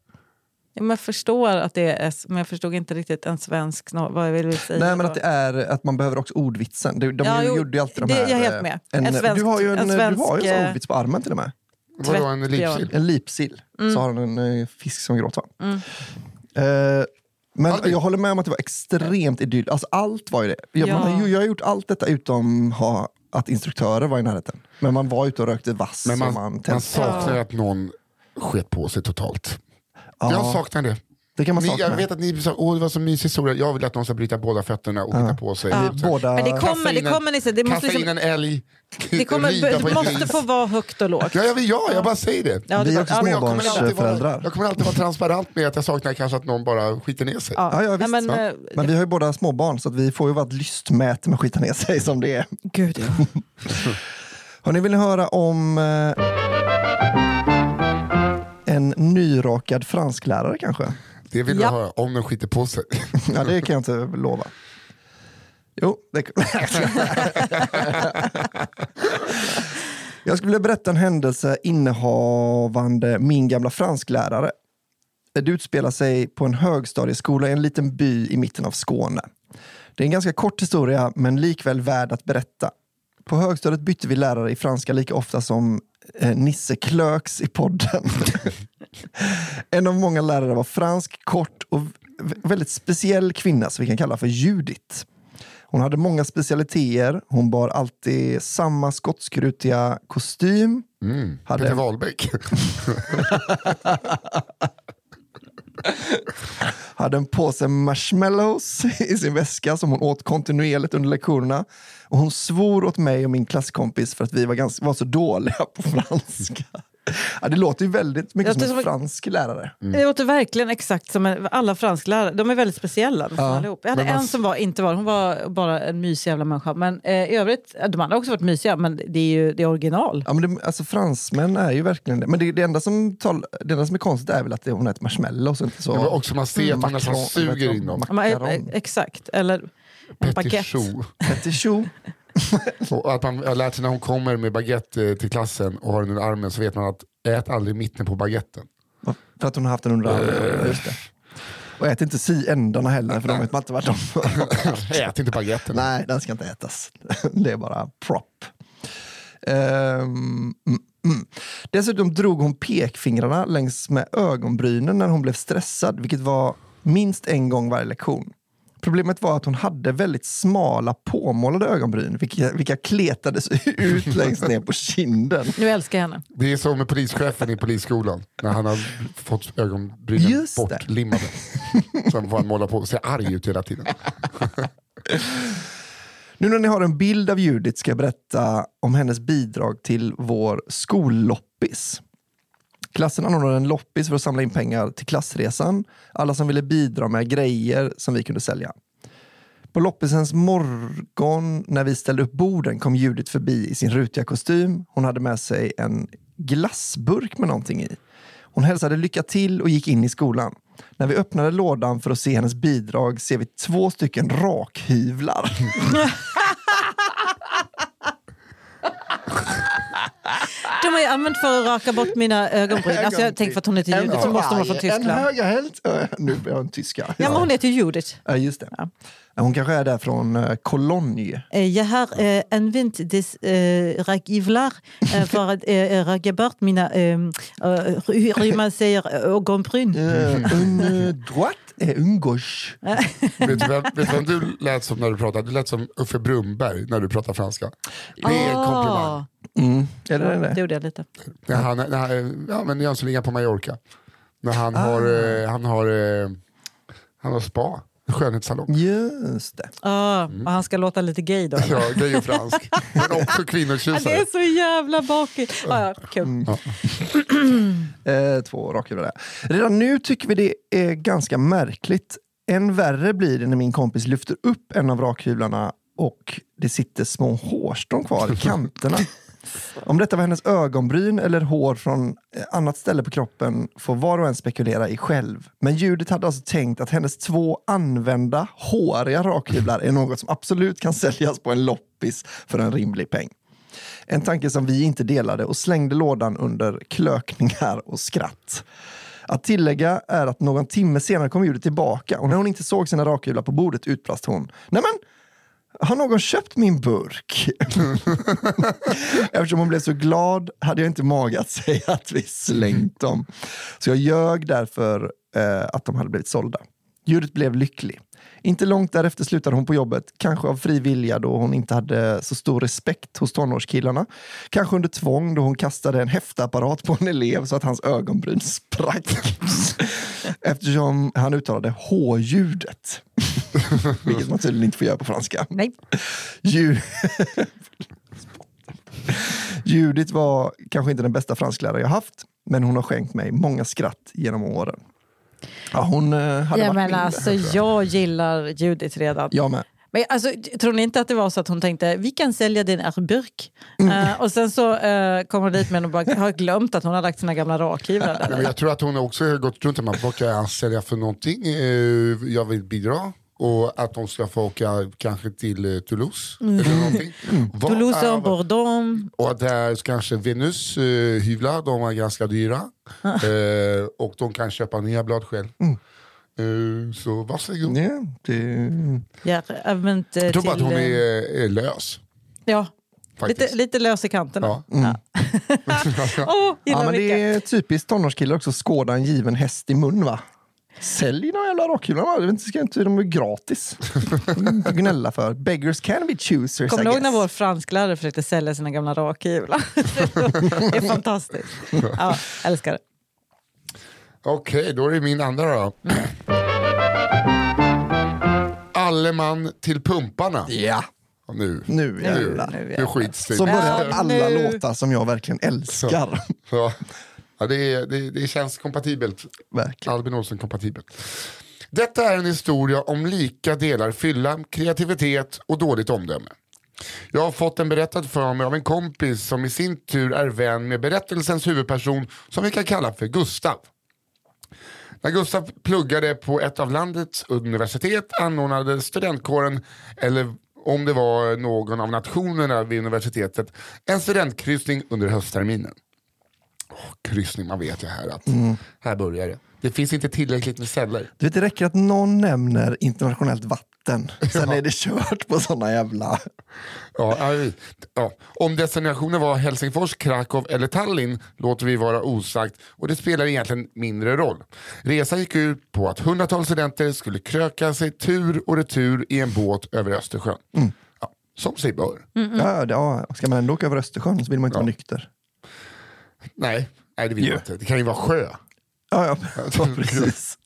Ja, men Jag förstår att det är S, men jag förstod inte riktigt en svensk... nå- Vad vill vi säga? Nej men att det är att man behöver också ordvitsen. De, de Ja, jo, gjorde ju alltid de det- här... jag är helt eh, med. En, En svensk- du har ju en, en du har ju en svensk, sån eh, ordvits på armen till och med. Vadå en lipsill? En lipsill. Mm. Så har den en eh, fisk som gråter. Eh, men Albin. jag håller med om att det var extremt idylliskt. Alltså allt var ju det. Jag, Ja. man, jag har gjort allt detta utom ha, att instruktörer var i närheten. Men man var ute och rökte vass. Men man, man, man saknar ju att någon sket på sig totalt. Ja, Jag saknar det. Det kan man Ni, sakna. jag vet att ni sa åh det var så mysig historia. Jag vill att någon ska bryta båda fötterna och hitta på sig. Ja. Vi båda... Men det kommer, det kommer Nisse. Det måste, in liksom, en älg, det kommer, det måste få vara högt och lågt. Ja, jag, ja, jag bara säger det. Ja, det är också ja, Men jag kommer, alltid vara, småbarnsföräldrar. jag kommer alltid vara transparent med att jag saknar kanske att någon bara skiter ner sig. Ja. Ja, ja, visst. men, Ja. eh, Men vi har ju båda småbarn så att vi får ju vara ett lystmäte med att skita ner sig som det är. Gud, ja. [LAUGHS] Har ni vill höra om eh, en nyrakad fransklärare kanske? Det vill Ja. jag höra, om de skiter på sig. [LAUGHS] Ja, det kan jag inte lova. Jo, det [LAUGHS] Jag skulle vilja berätta en händelse innehavande min gamla fransklärare. Det utspelar sig på en högstadieskola i en liten by i mitten av Skåne. Det är en ganska kort historia, men likväl värd att berätta. På högstadiet bytte vi lärare i franska lika ofta som eh, Nisse Klöks i podden. [LAUGHS] [LAUGHS] en av många lärare var fransk, kort och väldigt speciell kvinna som vi kan kalla för Judit. Hon hade många specialiteter. Hon bar alltid samma skottskrutiga kostym. Mm. Hade- Peter Wahlbeck. [LAUGHS] Hade en påse marshmallows i sin väska som hon åt kontinuerligt under lektionerna. Och hon svor åt mig och min klasskompis för att vi var, ganska, var så dåliga på franska. Ja, det låter ju väldigt mycket som en som- fransk lärare. Det låter verkligen exakt som en, alla fransklärare. De är väldigt speciella. Ja, allihop. Jag hade man- en som var, inte var, hon var bara en mysig jävla människa. Men eh, i övrigt, de andra har också varit mysiga, men det är ju det är original. Ja, men det, alltså, fransmän är ju verkligen det. Men det, det, enda som tal, det enda som är konstigt är väl att det, hon äter marshmallows. och Inte så, var också man ser att hon nästan suger in dem. Ja, eh, Macaron. exakt. Eller en baguette. Petit chou. [LAUGHS] Och att man har lärt sig när hon kommer med baguette eh, till klassen och har den under armen så vet man att ät aldrig mitten på baguetten. För att hon har haft den under armen. Just det. Och ät inte si ändarna heller, för de vet man inte vart de... [LAUGHS] Ät inte baguetten. Nej, den ska inte ätas. [LAUGHS] Det är bara prop. Mm, mm. Dessutom drog hon pekfingrarna längs med ögonbrynen när hon blev stressad, vilket var minst en gång varje lektion. Problemet var att hon hade väldigt smala påmålade ögonbryn, vilka, vilka kletades [LAUGHS] ut [LAUGHS] längst ner på kinden. Nu älskar jag henne. Det är som med polischefen i polisskolan när han har fått ögonbrynen Just det. bortlimmade. [LAUGHS] Så får han måla på och se arg ut hela tiden. Nu när ni har en bild av Judith ska jag berätta om hennes bidrag till vår skolloppis. Klassen anordnade en loppis för att samla in pengar till klassresan. Alla som ville bidra med grejer som vi kunde sälja. På loppisens morgon när vi ställde upp borden kom Judith förbi i sin rutiga kostym. Hon hade med sig en glassburk med någonting i. Hon hälsade lycka till och gick in i skolan. När vi öppnade lådan för att se hennes bidrag ser vi två stycken rakhyvlar. [LAUGHS] De har jag använt för att raka bort mina ögonbryn. Alltså jag tänker för att hon heter Judith så måste hon vara från En Tyskland. högerhält. Äh, Nu jag en tyska. Ja, men hon heter ju Judith. Ja, just det. Ja. Hon kanske är där från eh, Cologne. Eh, Jag har eh, använt des eh, rakivlar eh, för att eh, raka bort mina, eh, eh, hur man säger, ögonbryn. Uh, un uh, droit et un gauche. [LAUGHS] vet, du vem, vet du vem du lät som när du pratade? Du lät som Uffe Brumberg när du pratar franska. Det är en komplimang. Mm. Är det Ja, det? det gjorde jag lite. När han, när, han- ja, men Jönssonligan på Mallorca. När han har, eh, han har, eh, han har spa, skönhetssalong. Just det. Ah, och han ska låta lite gay då. Ja, gay och fransk. [LAUGHS] Men också Ja, det kvinnotjusare. är så jävla bakigt. Ah, ja, kul. [CLEARS THROAT] Eh, två rakhyvlar där. Redan nu tycker vi det är ganska märkligt. Än värre blir det när min kompis lyfter upp en av rakhyvlarna och det sitter små hårstrån kvar i [LAUGHS] kanterna. Om detta var hennes ögonbryn eller hår från eh, annat ställe på kroppen får var och en spekulera i själv. Men Judith hade alltså tänkt att hennes två använda håriga rakhyvlar är något som absolut kan säljas på en loppis för en rimlig peng. En tanke som vi inte delade och slängde lådan under klökningar och skratt. Att tillägga är att någon timme senare kom Judith tillbaka och när hon inte såg sina rakhyvlar på bordet utbrast hon Nämen, har någon köpt min burk? [LAUGHS] Eftersom hon blev så glad hade jag inte mage att säga att vi slängt dem. Så jag ljög därför eh, att de hade blivit sålda. Judith blev lycklig. Inte långt därefter slutade hon på jobbet, kanske av fri vilja då hon inte hade så stor respekt hos tonårskillarna. Kanske under tvång då hon kastade en häftapparat på en elev så att hans ögonbryn sprack. [LAUGHS] Eftersom han uttalade H-ljudet. [LAUGHS] Vilket man tydligen inte får göra på franska. Nej. Ju- Judith var kanske inte den bästa fransklärare jag haft, men hon har skänkt mig många skratt genom åren. Ja, hon eh, hade Ja, varit men min. alltså, jag gillar Judith redan. Jag med. Men alltså, tror ni inte att det var så att hon tänkte vi kan sälja din burk Mm. Eh, och sen så uh, kommer hon dit med och bara har glömt att hon har lagt sina gamla rakhyvlar där. jag tror att hon också har gått runt och man vad kan jag sälja för någonting? Eh, jag vill bidra. Och att de ska få åka kanske till eh, Toulouse. Eller någonting. [LAUGHS] Vad Toulouse är- och Bordeaux. Och där kanske Venus eh, hyvlar, de är ganska dyra. [LAUGHS] eh, och de kan köpa nya blad själv. Eh, så varsågod. Ja, det... Ja, använt, eh, Jag tror bara att till, hon eh, är, är lös. ja, Faktiskt. lite, lite lös i kanterna. Ja. Ja. [LAUGHS] Åh, Ja, men det är typiskt tonårskillar också, skåda en given häst i mun va? Sälj några jävla inte- ska inte de är gratis. Inte gnälla för. Beggars can be choosers Kommer du ihåg när vår fransklärare försökte sälja sina gamla rakhyvlar? [LAUGHS] det är fantastiskt. Ja, älskar det. Okej, då är det min andra då. Alle man till pumparna. Ja, Och Nu, nu nu, jävlar. nu nu skits det. Så börjar Ja, alla nu. låtar som jag verkligen älskar. Ja. Ja, det, är- det, det känns kompatibelt. Verkligen. Albin Olsson kompatibelt. Detta är en historia om lika delar fylla, kreativitet och dåligt omdöme. Jag har fått den berättad för mig av en kompis som i sin tur är vän med berättelsens huvudperson som vi kan kalla för Gustav. När Gustav pluggade på ett av landets universitet anordnade studentkåren, eller om det var någon av nationerna vid universitetet, en studentkryssning under höstterminen. Kryssning, man vet ju här att här börjar det. Det finns inte tillräckligt med celler. Du vet, det räcker att någon nämner internationellt vatten. Sen är det kört på såna jävla... Ja, ja, vi- ja. Om destinationen var Helsingfors, Krakow eller Tallinn låter vi vara osagt och det spelar egentligen mindre roll. Resan gick ut på att hundratals studenter skulle kröka sig tur och retur i en båt över Östersjön. Ja, som sig bör. Ja, det- ja, ska man ändå åka över Östersjön så vill man inte vara nykter. Nej, nej, det vill Jo. man inte. Det kan ju vara sjö. Ja, ja, [LAUGHS] ja precis.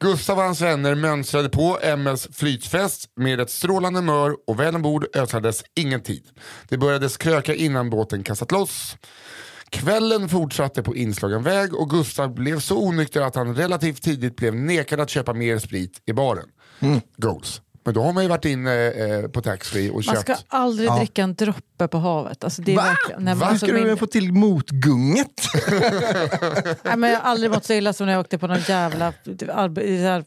Gustav och hans vänner mönstrade på MS flytfest med ett strålande humör och väl ombord ödsades ingen tid. Det började kröka innan båten kastat loss. Kvällen fortsatte på inslagen väg och Gustav blev så onykter att han relativt tidigt blev nekad att köpa mer sprit i baren. Goals. Men då har man ju varit inne eh, på taxfree och Man köpt. ska aldrig Ja. dricka en droppe på havet. Alltså, det är Va? verkligen, nej, Va? alltså, Ska du min, få till motgunget? [LAUGHS] nej, men jag har aldrig mått så illa som när jag åkte på någon jävla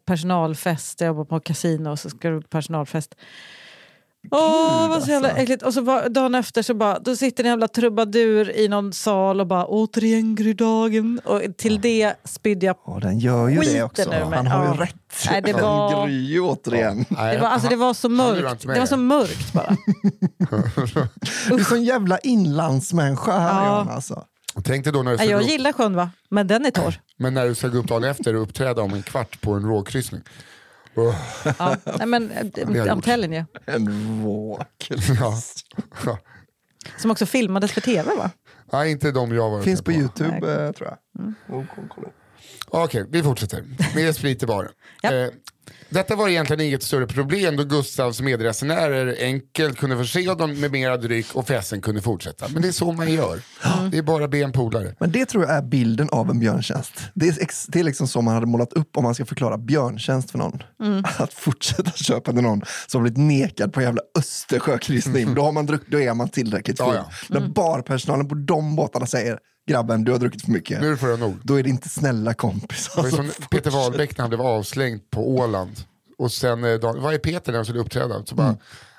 personalfest. Jag jobbade på kasino och så ska du personalfest. Åh, vad var så jävla alltså. äckligt. Och så var, dagen efter så bara, då sitter en jävla trubadur i någon sal och bara återigen grydagen. Och till det spydde jag. Ja, den gör ju det också. ur mig. Han har ju Ja. rätt. Nej, det Den var- gryr ju återigen. Nej, Det var, alltså, det var så mörkt. Det var så mörkt bara. [LAUGHS] Du är sån jävla inlandsmänniska här Ja. Johanna, alltså. Tänk dig då när du, jag upp, gillar sjön va, men den är torr. men när du ska gå upp dagen efter och uppträda om en kvart på en råkryssning. Ja. Nej, men, I'm telling you. En våk. ja. Som också filmades för tv va? Nej, inte de jag var Finns på på. Youtube eh, tror jag. Mm. Okej, vi fortsätter. Mer sprit i baren. Ja. Eh, detta var egentligen inget större problem då Gustavs medresenärer enkelt kunde förse dem med mera dryck och festen kunde fortsätta. Men det är så man gör. Det är bara att be en polare. Men det tror jag är bilden av en björntjänst. Det är, ex, det är liksom så man hade målat upp om man ska förklara björntjänst för någon. Mm. [LAUGHS] Att fortsätta köpa till någon som blivit nekad på jävla Östersjökryssning. [LAUGHS] Då, har man druck, då är man tillräckligt full. Ja, När Mm. barpersonalen på de båtarna säger grabben du har druckit för mycket. Nu får jag nog. Då är det inte snälla kompisar. Det var som Peter. Wahlbeck när han blev avslängd på Åland. Och sen, eh, vad är Peter när han skulle uppträda? Så bara,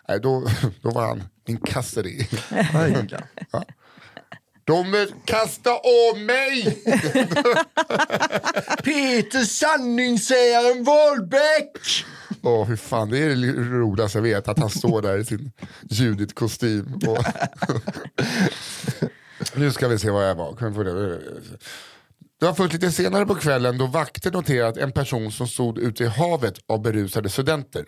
nej, då, [LAUGHS] då var han en kasseri. [LAUGHS] Ja. De eh, kastade av mig! [LAUGHS] Peter sanningssägaren Wahlbeck! Åh, hur fan, det är det roligaste jag vet, att han står där i sin Judith-kostym. Och nu ska vi se vad jag var. Kan vi det? Det var först lite senare på kvällen då vakter noterat en person som stod ute i havet av berusade studenter.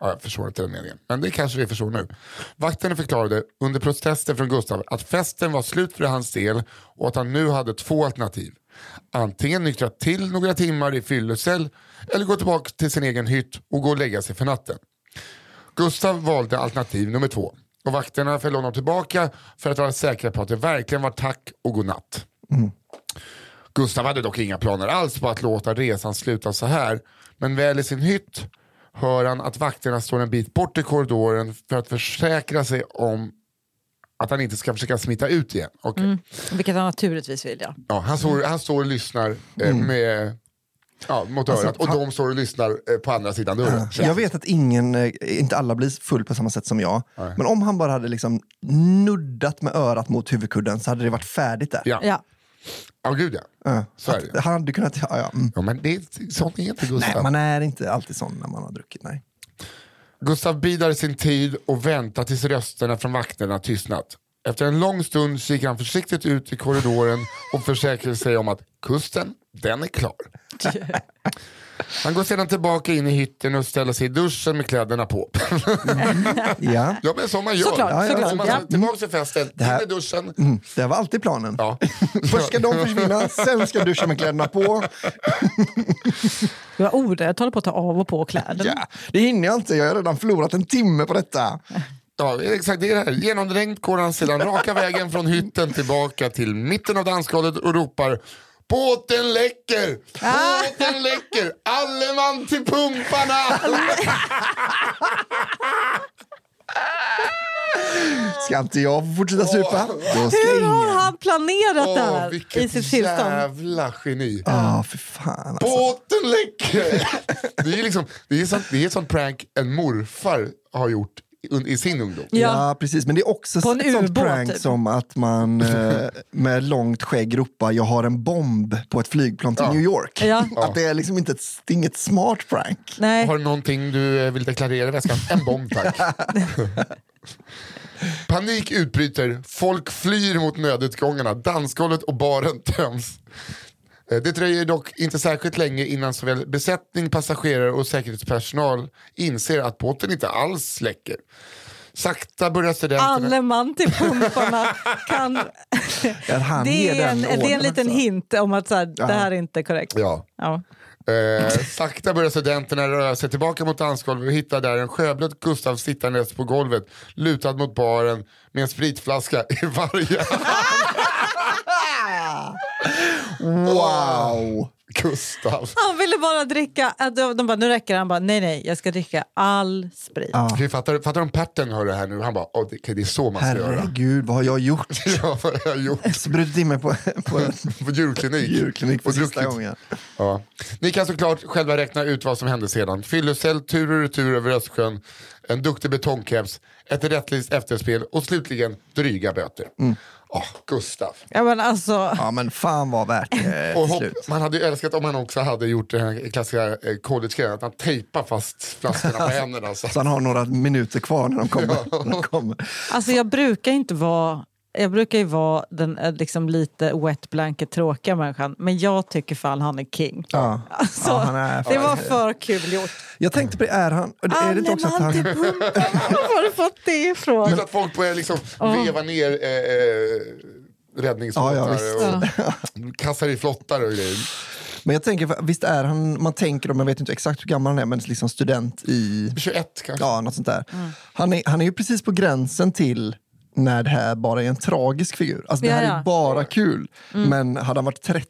Ja, jag förstår inte den meningen, men det kanske vi förstår nu. Vakterna förklarade under protester från Gustav att festen var slut för hans del och att han nu hade två alternativ. Antingen nyktra till några timmar i fyllecell eller gå tillbaka till sin egen hytt och gå och lägga sig för natten. Gustav valde alternativ nummer två och vakterna följde honom tillbaka för att vara säkra på att det verkligen var tack och godnatt. Gustav hade dock inga planer alls på att låta resan sluta så här. Men väl i sin hytt hör han att vakterna står en bit bort i korridoren för att försäkra sig om att han inte ska försöka smita ut igen. Okej. Vilket han naturligtvis vill ja. Ja, han, står, han står och lyssnar eh, med, ja, mot Alltså, örat och han- de står och lyssnar eh, på andra sidan dörren. Jag vet att ingen, eh, inte alla blir full på samma sätt som jag. Men om han bara hade liksom nuddat med örat mot huvudkudden så hade det varit färdigt där. Ja, ja. ja. gud ja. Så är det. Han hade kunnat... Ja, ja. Mm. ja men det, är- sånt är inte Gustav. Nej, man är inte alltid sån när man har druckit. Nej. Gustav bidar sin tid och väntar tills rösterna från vakterna tystnat. Efter en lång stund kikar han försiktigt ut i korridoren och försäkrar sig om att kusten, den är klar. [LAUGHS] Han går sedan tillbaka in i hytten och ställer sig i duschen med kläderna på. Ja. ja men som man gör. Såklart, Ja, ja, såklart. Ja. tillbaka till festen, här- in i duschen. Mm, det var alltid planen. Ja. [LAUGHS] Först ska de försvinna, sen ska duscha med kläderna på. Du har orätt, håller på att ta av och på kläderna. Ja, det hinner jag inte, jag har redan förlorat en timme på detta. Ja, exakt det är det här. Genomdränkt går han sedan raka vägen från hytten tillbaka till mitten av dansgolvet och ropar Båten läcker! Båten läcker! Alle man till pumparna! [LAUGHS] Ska inte jag få fortsätta supa? Hur har ingen. han planerat det här i sitt tillstånd? jävla geni. Ja, för fan alltså. Båten läcker! Det är, liksom, det, är sånt, det är sånt prank en morfar har gjort i, sin ungdom. Ja. Ja, precis. Men det är också På en ett sånt prank typ. som att man [LAUGHS] eh, med långt skägg ropar jag har en bomb på ett flygplan till Ja. New York. Ja. Att det är liksom inte ett, inget smart prank. Nej. Har du någonting du eh, vill deklarera i väskan? En bomb tack. [LAUGHS] [LAUGHS] Panik utbryter, folk flyr mot nödutgångarna, dansgolvet och baren töms. Eh, Det dröjer dock inte särskilt länge innan såväl besättning, passagerare och säkerhetspersonal inser att båten inte alls läcker. Sakta börjar studenterna... Alle man till pumparna kan... [LAUGHS] Det är en, det är en liten hint om att så här, det här är inte korrekt. Ja. Ja. Eh, sakta börjar studenterna röra sig tillbaka mot dansgolvet och hittar där en sjöblöt Gustav sittandes på golvet lutad mot baren med en spritflaska i varje hand. [LAUGHS] [LAUGHS] Wow! Gustav. Han ville bara dricka, äh, de, bara nu räcker det. Han bara nej nej jag ska dricka all sprit. Ja. Okej, fattar, fattar om Perten hör det här nu? Han bara, oh, det, det är så man ska göra. Herregud, vad har jag gjort? [LAUGHS] Ja, vad har jag gjort? Så brutit in mig på, på [LAUGHS] På djurklinik. djurklinik för Och sista druckit. gången. Ja. Ni kan såklart själva räkna ut vad som hände sedan. Fyllecell tur och retur över Östersjön. en duktig betongkeps, ett rättvist efterspel och slutligen dryga böter. Åh, Gustav. Ja, men alltså, Ja men fan var värt det Och till hopp, slut. man hade ju älskat om han också hade gjort den här klassiska eh, college-grejen, att han tejpar fast flaskorna på [LAUGHS] händerna. Så. Så han har några minuter kvar när de kommer. När de kommer. alltså jag brukar inte vara jag brukar ju vara den eh, liksom lite wet blanket tråkiga människan, men jag tycker fan han är king. Ja. Alltså, Ja, han är det var för kul gjort. Jag tänkte på det, är han... Är det inte också att han... Var har du fått det ifrån? Just att folk börjar liksom veva ner eh, eh, räddningsbåtar Ja, ja, och kastar i flottar och grejer. Men jag tänker, visst är han, man tänker man vet inte exakt hur gammal han är, men liksom student i, 21 kanske. ja något sånt där. Mm. Han, är, han är ju precis på gränsen till när det här bara är en tragisk figur. Alltså det här är bara kul. Men hade han varit 30,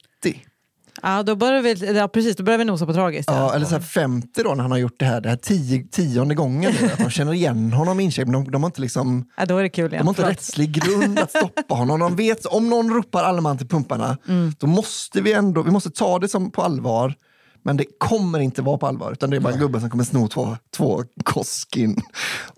Ja, då börjar vi, ja, precis, då börjar vi nosa på tragiskt. ja, eller så här 50 då när han har gjort det här, det här tio, tionde gången. nu, Att de känner igen honom incheck, men de, de har inte liksom Ja, då är det kul igen. De har inte Förlåt. rättslig grund att stoppa honom. De vet, om någon ropar alle man till pumparna, Mm. då måste vi ändå vi måste ta det som på allvar. Men det kommer inte vara på allvar, utan det är bara en gubbe som kommer sno två, två Koskin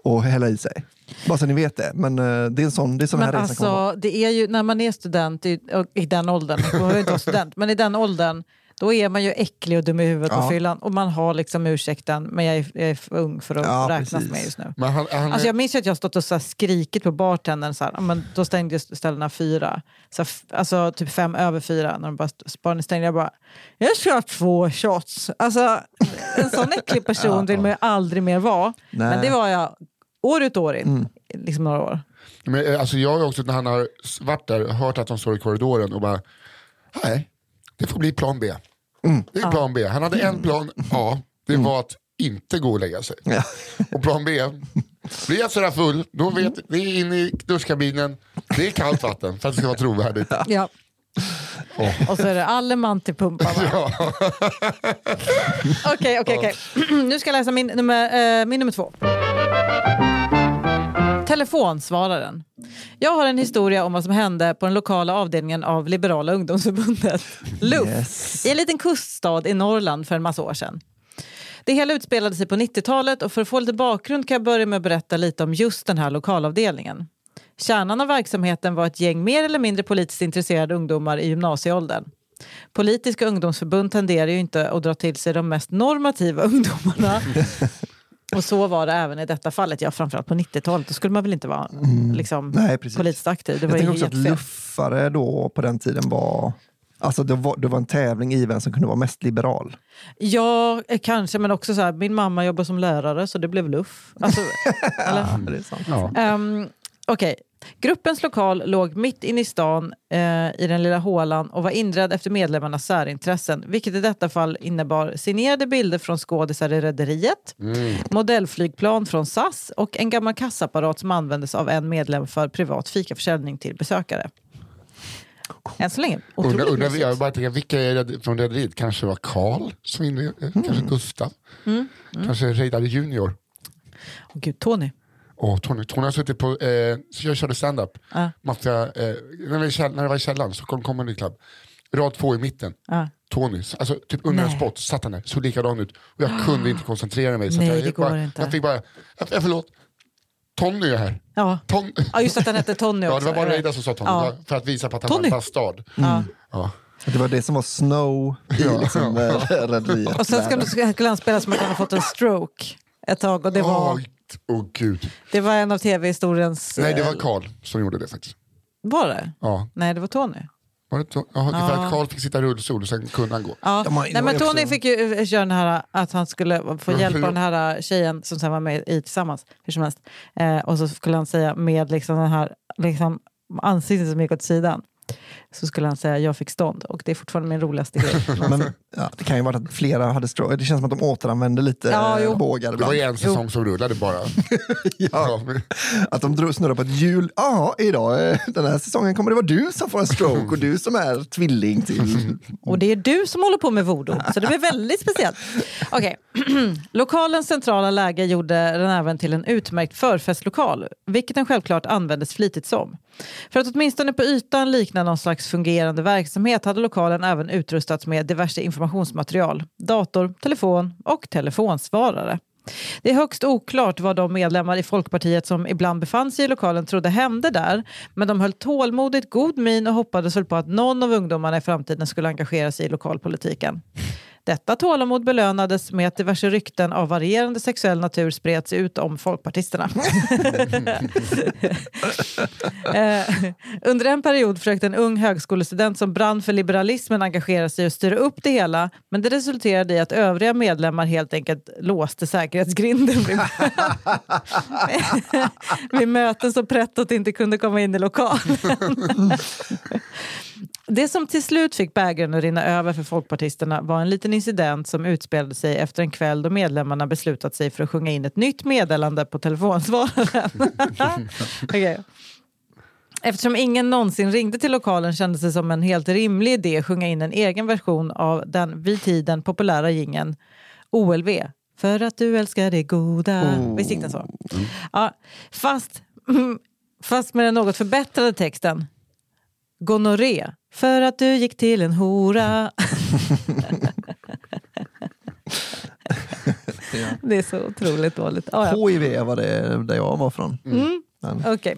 och hälla i sig. Bara så ni vet det. Men eh, det är en sån, det är sån här Men resan kommer vara. alltså, det är ju, när man är student i, och i den åldern, man behöver inte vara student, men i den åldern, då är man ju äcklig och dum i huvudet på Ja. fyllan och man har liksom ursäkten, men jag är, jag är för ung för att Ja, räknas precis. med just nu. Men han, han, Alltså jag minns ju att jag stått och så här skrikit på bartendern, så här, ja, men då stängde ställena fyra. Så alltså typ fem över fyra, när de bara barnen stängde. Jag bara, jag ska ha två shots. Alltså en sån äcklig person [LAUGHS] vill man ju aldrig mer vara. Men Nej. det var jag år ut och år in, liksom några år. men, eh, alltså jag har också när han har varit där hört att de står i korridoren och bara, nej, det får bli plan B. Det är plan B. Han hade en plan A, det var att inte gå och lägga sig. Ja. Och plan B, blir jag sådär full, då vet det är inne i duschkabinen, det är kallt vatten för att det ska vara trovärdigt. Ja. Och så är det alle man till pumparna. [LAUGHS] Okej, okej, okej. [CLEARS THROAT] Nu ska jag läsa min nummer, eh, min nummer två. Telefonsvararen. Jag har en historia om vad som hände på den lokala avdelningen av Liberala ungdomsförbundet, [LAUGHS] LUF, Yes. i en liten kuststad i Norrland för en massa år sedan. Det hela utspelade sig på 90-talet och för att få lite bakgrund kan jag börja med att berätta lite om just den här lokalavdelningen. Kärnan av verksamheten var ett gäng mer eller mindre politiskt intresserade ungdomar i gymnasieåldern. Politiska ungdomsförbund tenderar ju inte att dra till sig de mest normativa [LAUGHS] ungdomarna. Och så var det även i detta fallet. Ja, framförallt på 90-talet. Då skulle man väl inte vara liksom, Nej, politiskt aktiv. Det Jag var ju tänker också att fel. luffare då på den tiden var Alltså det var, det var en tävling i vem som kunde vara mest liberal. Ja, eh, kanske. Men också så här, min mamma jobbar som lärare så det blev luff. Alltså, [LAUGHS] eller? Ja, det är sant. Ja. Um, Okej. Gruppens lokal låg mitt inne i stan eh, i den lilla hålan och var inredd efter medlemmarnas särintressen, vilket i detta fall innebar signerade bilder från skådisar i Rederiet, modellflygplan från SAS och en gammal kassaapparat som användes av en medlem för privat fikaförsäljning till besökare. Än så länge undrar, mysigt. jag bara tänker, vilka är det från Rederiet? Kanske var Karl som inne, kanske Gustav, kanske Reidar Junior. Åh, Gud, Tony. Och Tony, Tony har suttit på, eh, jag körde stand-up, Ja. massa, eh, när, vi när det var i källaren, Stockholm Comedy Club, rad två i mitten. Ja. Tony, alltså typ under en Nej. spot, satt han där, såg likadan ut. Och jag kunde inte koncentrera mig. Så Nej, jag, det går bara, inte. Jag fick bara, jag, jag, förlåt, Tony är här. Ja. Ton, ja, just att han hette Tony också. ja, det var bara? Reidar som sa Tony, Ja. För att visa på att han Tony. var en bastard. Ja. Ja. Det var det som var Snow i liksom, eh, Rederiet. Och sen ska, ska- skulle han spela som att han har fått en stroke ett tag. Och det var, Åh åh, gud. det var en av tv-historiens... Nej, det var eh, Karl som gjorde det faktiskt. Var det? Ja. Nej, det var Tony. Var det to- Jaha, det är för att Karl fick sitta i rullstol och sen kunde han gå. Ja. De har- Nej, de men Tony också- fick ju eh, köra den här att han skulle få Men hjälp av den här tjejen som sen var med i Tillsammans. Hur som helst. Eh, och så skulle han säga med liksom den här liksom, ansiktet som gick åt sidan. Så skulle han säga jag fick stånd. Och det är fortfarande min roligaste grej. [LAUGHS] Men, ja, det kan ju vara att flera hade stroke. Det känns som att de återanvände lite Ja, jo. ja, bågar Det var ibland. ju en säsong som rullade bara. [LAUGHS] Ja, att de drog- snurrar på ett hjul. Ja, idag eh, den här säsongen kommer det vara du som får en stroke och du som är tvilling till... Och det är du som håller på med voodoo, så det blir väldigt speciellt. [LAUGHS] Okej. [CLEARS THROAT] Lokalens centrala läge gjorde den även till en utmärkt förfestlokal, vilket den självklart användes flitigt som. För att åtminstone på ytan likna någon slags fungerande verksamhet hade lokalen även utrustats med diverse informationsmaterial, dator, telefon och telefonsvarare. Det är högst oklart vad de medlemmar i Folkpartiet som ibland befann sig i lokalen trodde hände där, men de höll tålmodigt god min och hoppades väl på att någon av ungdomarna i framtiden skulle engagera sig i lokalpolitiken. Detta tålamod belönades med att diverse rykten av varierande sexuell natur spreds ut om folkpartisterna. [LAUGHS] eh, under en period försökte en ung högskolestudent som brann för liberalismen engagera sig och styra upp det hela men det resulterade i att övriga medlemmar helt enkelt låste säkerhetsgrinden vid, [LAUGHS] [LAUGHS] vid möten så prettot inte kunde komma in i lokalen. Det som till slut fick bägaren att rinna över för folkpartisterna var en liten incident som utspelade sig efter en kväll då medlemmarna beslutat sig för att sjunga in ett nytt meddelande på telefonsvararen. [LAUGHS] okay. Eftersom ingen någonsin ringde till lokalen kändes det som en helt rimlig idé att sjunga in en egen version av den vid tiden populära gingen OLV. För att du älskar det goda. Oh. Visst gick den så? Ja, fast, fast med den något förbättrade texten. Gonorré för att du gick till en hora. [LAUGHS] ja. Det är så otroligt dåligt. Ah, ja. HIV var det där jag var från. Mm. Okej. Okay.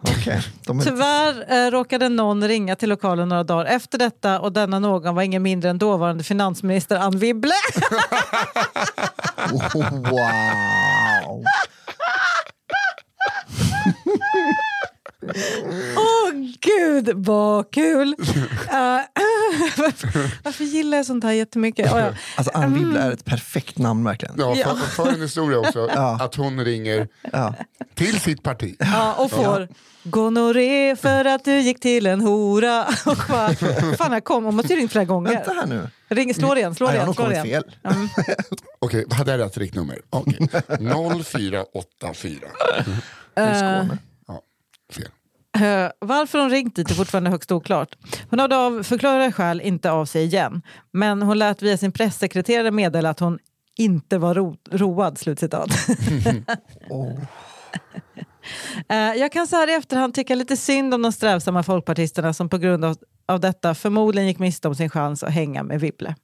Okay, är... Tyvärr eh, råkade någon ringa till lokalen några dagar efter detta och denna någon var ingen mindre än dåvarande finansminister Anne Wibble. [LAUGHS] wow! [LAUGHS] Åh oh, gud vad kul! Uh, varför, [CLEARS THROAT] varför, gillar jag sånt här jättemycket? Oh, ja. Alltså Ann Wibble är ett perfekt namn verkligen. Ja, för, för en historia också, [LAUGHS] ja. att hon ringer ja. till sitt parti. Ja, och får ja. gonorré för att du gick till en hora. [LAUGHS] Och bara, fan här kom, hon måste ju ringt flera gånger. Vänta här nu. Ring, slå igen, slå igen. Slå igen. fel. Mm. [LAUGHS] Okej, okay, hade jag rätt riktnummer? Okay. 0484. Uh, Fel. Uh, varför hon ringt dit är fortfarande högst oklart. Hon hade av förklarade skäl inte av sig igen. Men hon lät via sin pressekreterare meddela att hon inte var ro road. Slutcitat. [LAUGHS] oh. uh, jag kan så här i efterhand tycka lite synd om de strävsamma folkpartisterna som på grund av, av detta förmodligen gick miste om sin chans att hänga med Wibble.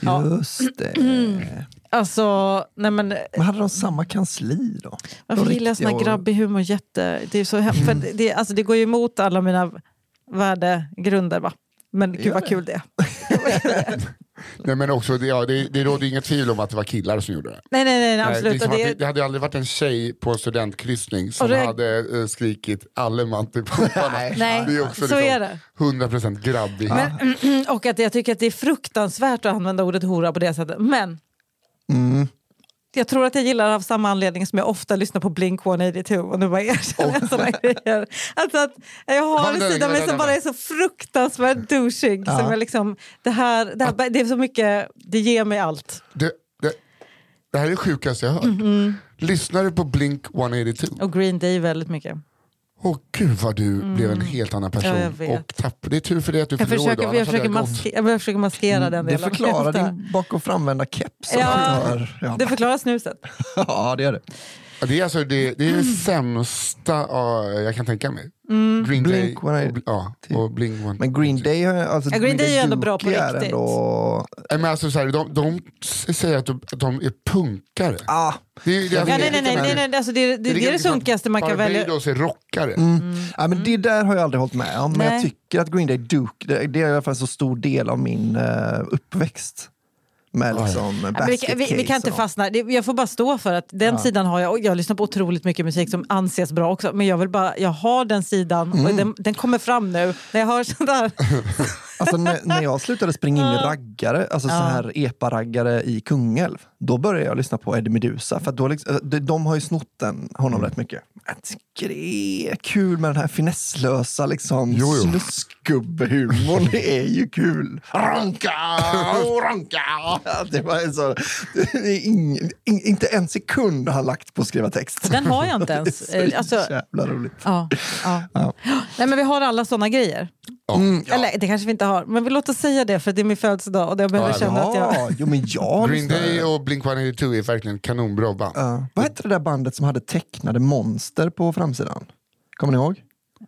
Just det. [CLEARS THROAT] Alltså, nej men, men hade de samma kansli då? Varför gillar jag sån här grabbig humor jätte... Det, är så hem, mm. för det, alltså, det går ju emot alla mina värdegrunder. Va? Men gud vad kul det [LAUGHS] nej, men också, det, ja, det, det råder inget tvivel om att det var killar som gjorde det. Nej, nej, nej, absolut. Nej, det, det, det, hade aldrig varit en tjej på en studentkryssning som det... hade uh, skrikit alleman till pumparna. [LAUGHS] nej, det är också så liksom, är det. 100% grabbig. Men, [CLEARS THROAT] och att jag tycker att det är fruktansvärt att använda ordet hora på det sättet. Men Mm. Jag tror att jag gillar av samma anledning som jag ofta lyssnar på Blink 182 och nu bara erkänner jag sådana grejer. Alltså att jag har en sida mig som bara är så fruktansvärt douchig. Ja. Som jag liksom, det, här, det, här, det är så mycket, det ger mig allt. Det, det, det här är det sjukaste jag har hört. Mm -hmm. Lyssnar du på Blink 182? Och Green Day väldigt mycket. Åh gud vad du mm. blev en helt annan person. Ja, och tapp, det är tur för dig att du jag försöker, idag. Jag försöker, maske, jag försöker maskera mm, den delen. Det förklarar din bak och framvända keps. Ja, ja. Det förklarar snuset. [LAUGHS] ja, det gör det. Det är, alltså, det, det, är det sämsta uh, jag kan tänka mig. Mm. Green Blink Day och, ja, och Blink One. Men Green Day, alltså, ja, Green Day är ändå bra på riktigt. Ändå... Men alltså, så här, de, de säger att de, att de är punkare. Ah. Det, det, ja, nej, nej, nej, nej, nej, alltså det, det, det, det är det sunkigaste man kan välja. Barbados är rockare. Mm. Mm. Ja, men det där har jag aldrig hållit med om. Men jag tycker att Green Day Duke, det, det är i alla fall en så stor del av min uh, uppväxt med liksom ja, vi, vi, vi, kan inte och... fastna, jag får bara stå för att den ja. sidan har jag. Och jag lyssnar på otroligt mycket musik som anses bra också. Men jag vill bara, jag har den sidan mm. och den, den, kommer fram nu. När jag hör sådär. [LAUGHS] alltså när, när, jag slutade springa in i raggare, alltså ja. så här epa-raggare i Kungälv. Då började jag lyssna på Eddie Meduza. För då liksom, de, de har ju snott den, honom mm. rätt mycket. Är kul med den här finesslösa liksom, snuskgubbehumorn. [LAUGHS] Det är ju kul. Ranka, ranka. Det var så, det är ing, in, inte en sekund har lagt på att skriva text. Den har jag inte ens. [LAUGHS] Det är så alltså, jävla roligt. Ja, ja. ja. Nej, men vi har alla sådana grejer. Mm, ja. Eller det kanske vi inte har, men vi låter oss säga det för det är min födelsedag och jag behöver ja, känna att jag... Jo, men jag Green Day och Blink-182 är verkligen kanonbra band. Uh, vad hette det där bandet som hade tecknade monster på framsidan? Kommer ni ihåg?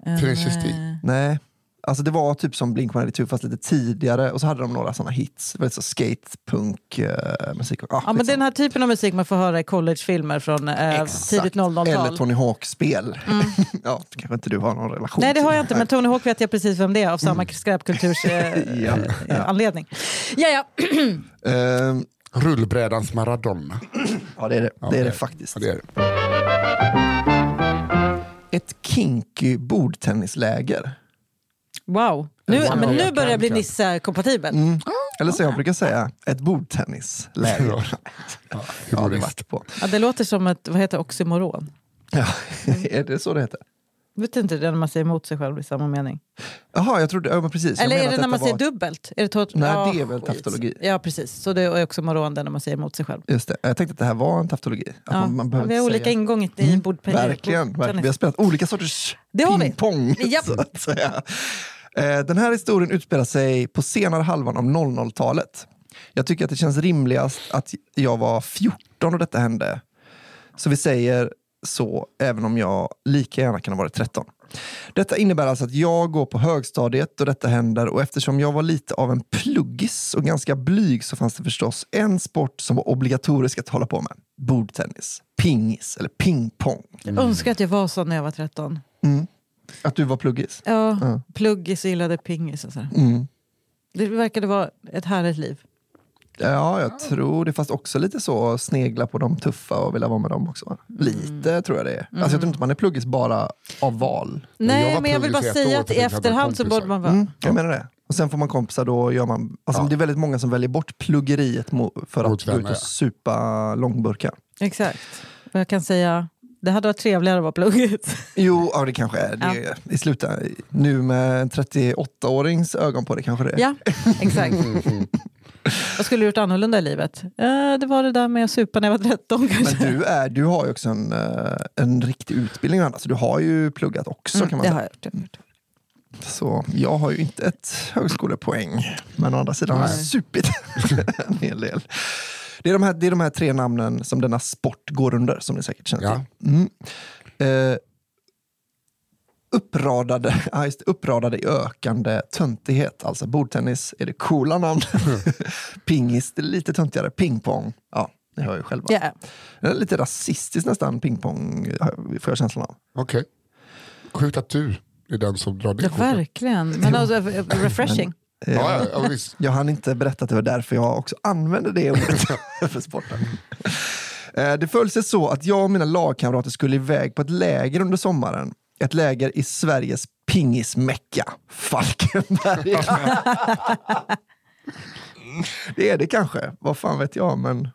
Uh, Tenacious Nej. Alltså det var typ som Blink-182 fast lite tidigare och så hade de några sådana hits. Det var lite så skatepunk uh, musik. Ah, Ja, men den här typen av musik man får höra i collegefilmer från eh, Exakt. tidigt 00-tal. Eller Tony Hawk-spel. [LAUGHS] ja, det kanske inte du har någon relation Nej det har jag inte, men Tony Hawk vet jag precis vem det är av samma skräpkulturs eh, [LAUGHS] Ja, ja. anledning. Ja, ja. [CLEARS THROAT] Ehm, Rullbrädans Maradona. ja, det är det. Ja, det, är det faktiskt. Ja, det är det. Ett kinky bordtennisläger. Wow. Nu, Wow. men nu Jag börjar jag bli. Nisse-kompatibel. Mm. Eller så jag brukar säga, ett bordtennisläger. Ja, Ja, det har varit på. Ja, det låter som ett vad heter oxymoron. Ja, [LAUGHS] är det så det heter? Vet inte det när man säger emot sig själv i samma mening? Jaha, jag trodde, ja men precis. Jag Eller är det när man detta säger var- dubbelt? Är det tot- Nej, Ja, det är väl taftologi. Ja precis, så det är också moron när man säger emot sig själv. Just det. Jag tänkte att det här var en taftologi. Att Ja. man, man behöver vi har olika säga- ingång i mm. bord, Verkligen, verkligen. Vi har spelat olika sorters Det har vi. pingpong. Så att säga. Eh, Den här historien utspelar sig på senare halvan av 00-talet. Jag tycker att det känns rimligast att jag var 14 och detta hände. Så vi säger så, även om jag lika gärna kan ha varit 13. Detta innebär alltså att jag går på högstadiet och detta händer och eftersom jag var lite av en pluggis och ganska blyg så fanns det förstås en sport som var obligatorisk att hålla på med. Bordtennis, pingis eller pingpong. Jag önskar att jag var så när jag var 13. Mm. Att du var pluggis? Ja, Ja. pluggis och gillade pingis och så. Mm. Det verkade vara ett härligt liv. Ja, jag tror det. Fast också lite så snegla på de tuffa och vilja vara med dem också. Lite tror jag det är. Alltså, jag tror inte man är pluggis bara av val. jag Nej, var men jag vill bara säga att i att jag efterhand så borde man vara... Mm, jag menar det. Och sen får man kompisar, då gör man... Alltså, Ja. Det är väldigt många som väljer bort pluggeriet för att gå ut och supa långburkar. Exakt. Och jag kan säga, det hade varit trevligare att vara pluggis. Jo, ja, det kanske är det. Ja. I slutet, nu med en 38-årings ögon på det kanske det är. Ja, exakt. [LAUGHS] Vad skulle du gjort annorlunda i livet? Eh, det var det där med att supa när jag var 13 kanske. Men du, är, du har ju också en, eh, en riktig utbildning, Anna, så du har ju pluggat också kan man det säga. har jag gjort. Så jag har ju inte ett högskolepoäng. Men å andra sidan har jag supit [LAUGHS] en hel del. Det är, de här, det är de här tre namnen som denna sport går under, som ni säkert känner Ja. till. Mm. Eh, uppradade, [LAUGHS] ja, uppradade i ökande töntighet. Alltså bordtennis är det coola namn. [LAUGHS] Pingis, det är lite töntigare. Pingpong, ja, ni hör ju själva. Är lite rasistiskt nästan, pingpong, får jag känslan av. Okej. Sjukt att du är den som drar det Ja, kortet. verkligen. Men alltså, eh, refreshing. Eh, Ja, ja, ja, visst. Jag hann inte berätta att det var därför jag också använde det ordet [LAUGHS] för sporten. Eh, Det föll sig så att jag och mina lagkamrater skulle iväg på ett läger under sommaren. Ett läger i Sveriges pingismecka, Falkenberg. det är det kanske, vad fan vet jag. Men...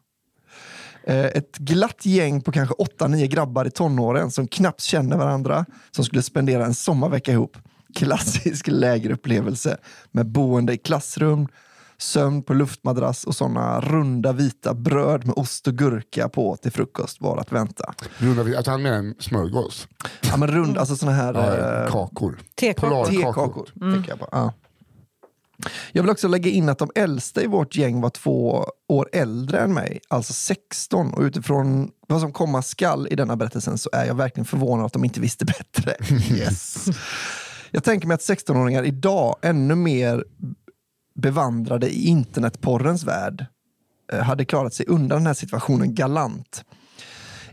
Eh, Ett glatt gäng på kanske 8-9 grabbar i tonåren som knappt känner varandra, som skulle spendera en sommarvecka ihop. Klassisk lägerupplevelse med boende i klassrum, sömn på luftmadrass och såna runda vita bröd med ost och gurka på till frukost var att vänta. Vi- Att han menar en smörgås. Ja, men rund, alltså såna här... Ja, eh, kakor. Tekakor. Tekakor, tänker jag på. Ja. Jag vill också lägga in att de äldsta i vårt gäng var två år äldre än mig, alltså 16. Och utifrån vad som komma skall i denna berättelsen så är jag verkligen förvånad att de inte visste bättre. [LAUGHS] Yes. Jag tänker mig att 16-åringar idag, ännu mer bevandrade i internetporrens värld, eh, hade klarat sig undan den här situationen galant.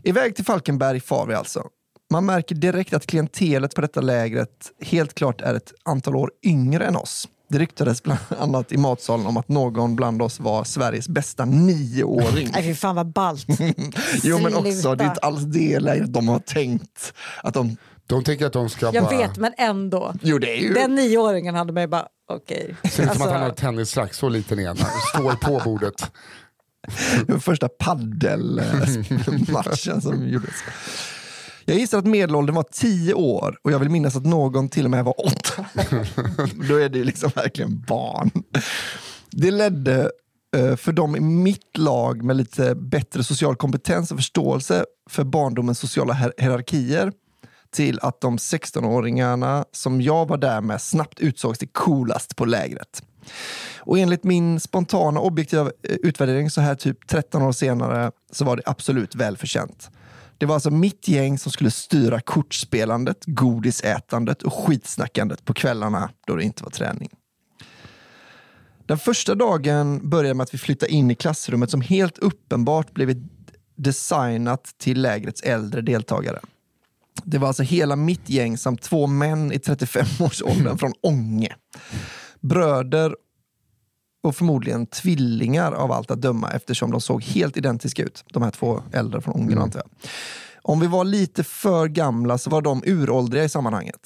Iväg till Falkenberg far vi alltså. Man märker direkt att klientelet på detta lägret helt klart är ett antal år yngre än oss. Det ryktades bland [LAUGHS] annat i matsalen om att någon bland oss var Sveriges bästa nioåring. [LAUGHS] Nej fy fan vad ballt. [LAUGHS] Jo men också, det är inte alls det lägret de har tänkt. Att de, De tänker att de ska Jag bara... vet men ändå. jo det är ju... Den nioåringen hade mig bara okej. Ser ut som att han har Alltså, ett tennisrack, så liten är han. Står på bordet. [LAUGHS] Den första paddelmatchen som gjordes. Jag gissar att medelåldern var 10 år och jag vill minnas att någon till och med var 8. [LAUGHS] Då är det ju liksom verkligen barn. Det ledde eh, för dem i mitt lag med lite bättre social kompetens och förståelse för barndomens sociala hier- hierarkier till att de 16-åringarna som jag var där med snabbt utsågs till coolast på lägret. Och enligt min spontana objektiva eh, utvärdering så här typ 13 år senare så var det absolut välförtjänt. Det var alltså mitt gäng som skulle styra kortspelandet, godisätandet och skitsnackandet på kvällarna då det inte var träning. Den första dagen började med att vi flyttade in i klassrummet som helt uppenbart blivit designat till lägrets äldre deltagare. Det var alltså hela mitt gäng samt två män i 35-årsåldern från Ånge. Bröder och förmodligen tvillingar av allt att döma eftersom de såg helt identiska ut. De här två äldre från Ånge antar jag. Om vi var lite för gamla så var de uråldriga i sammanhanget.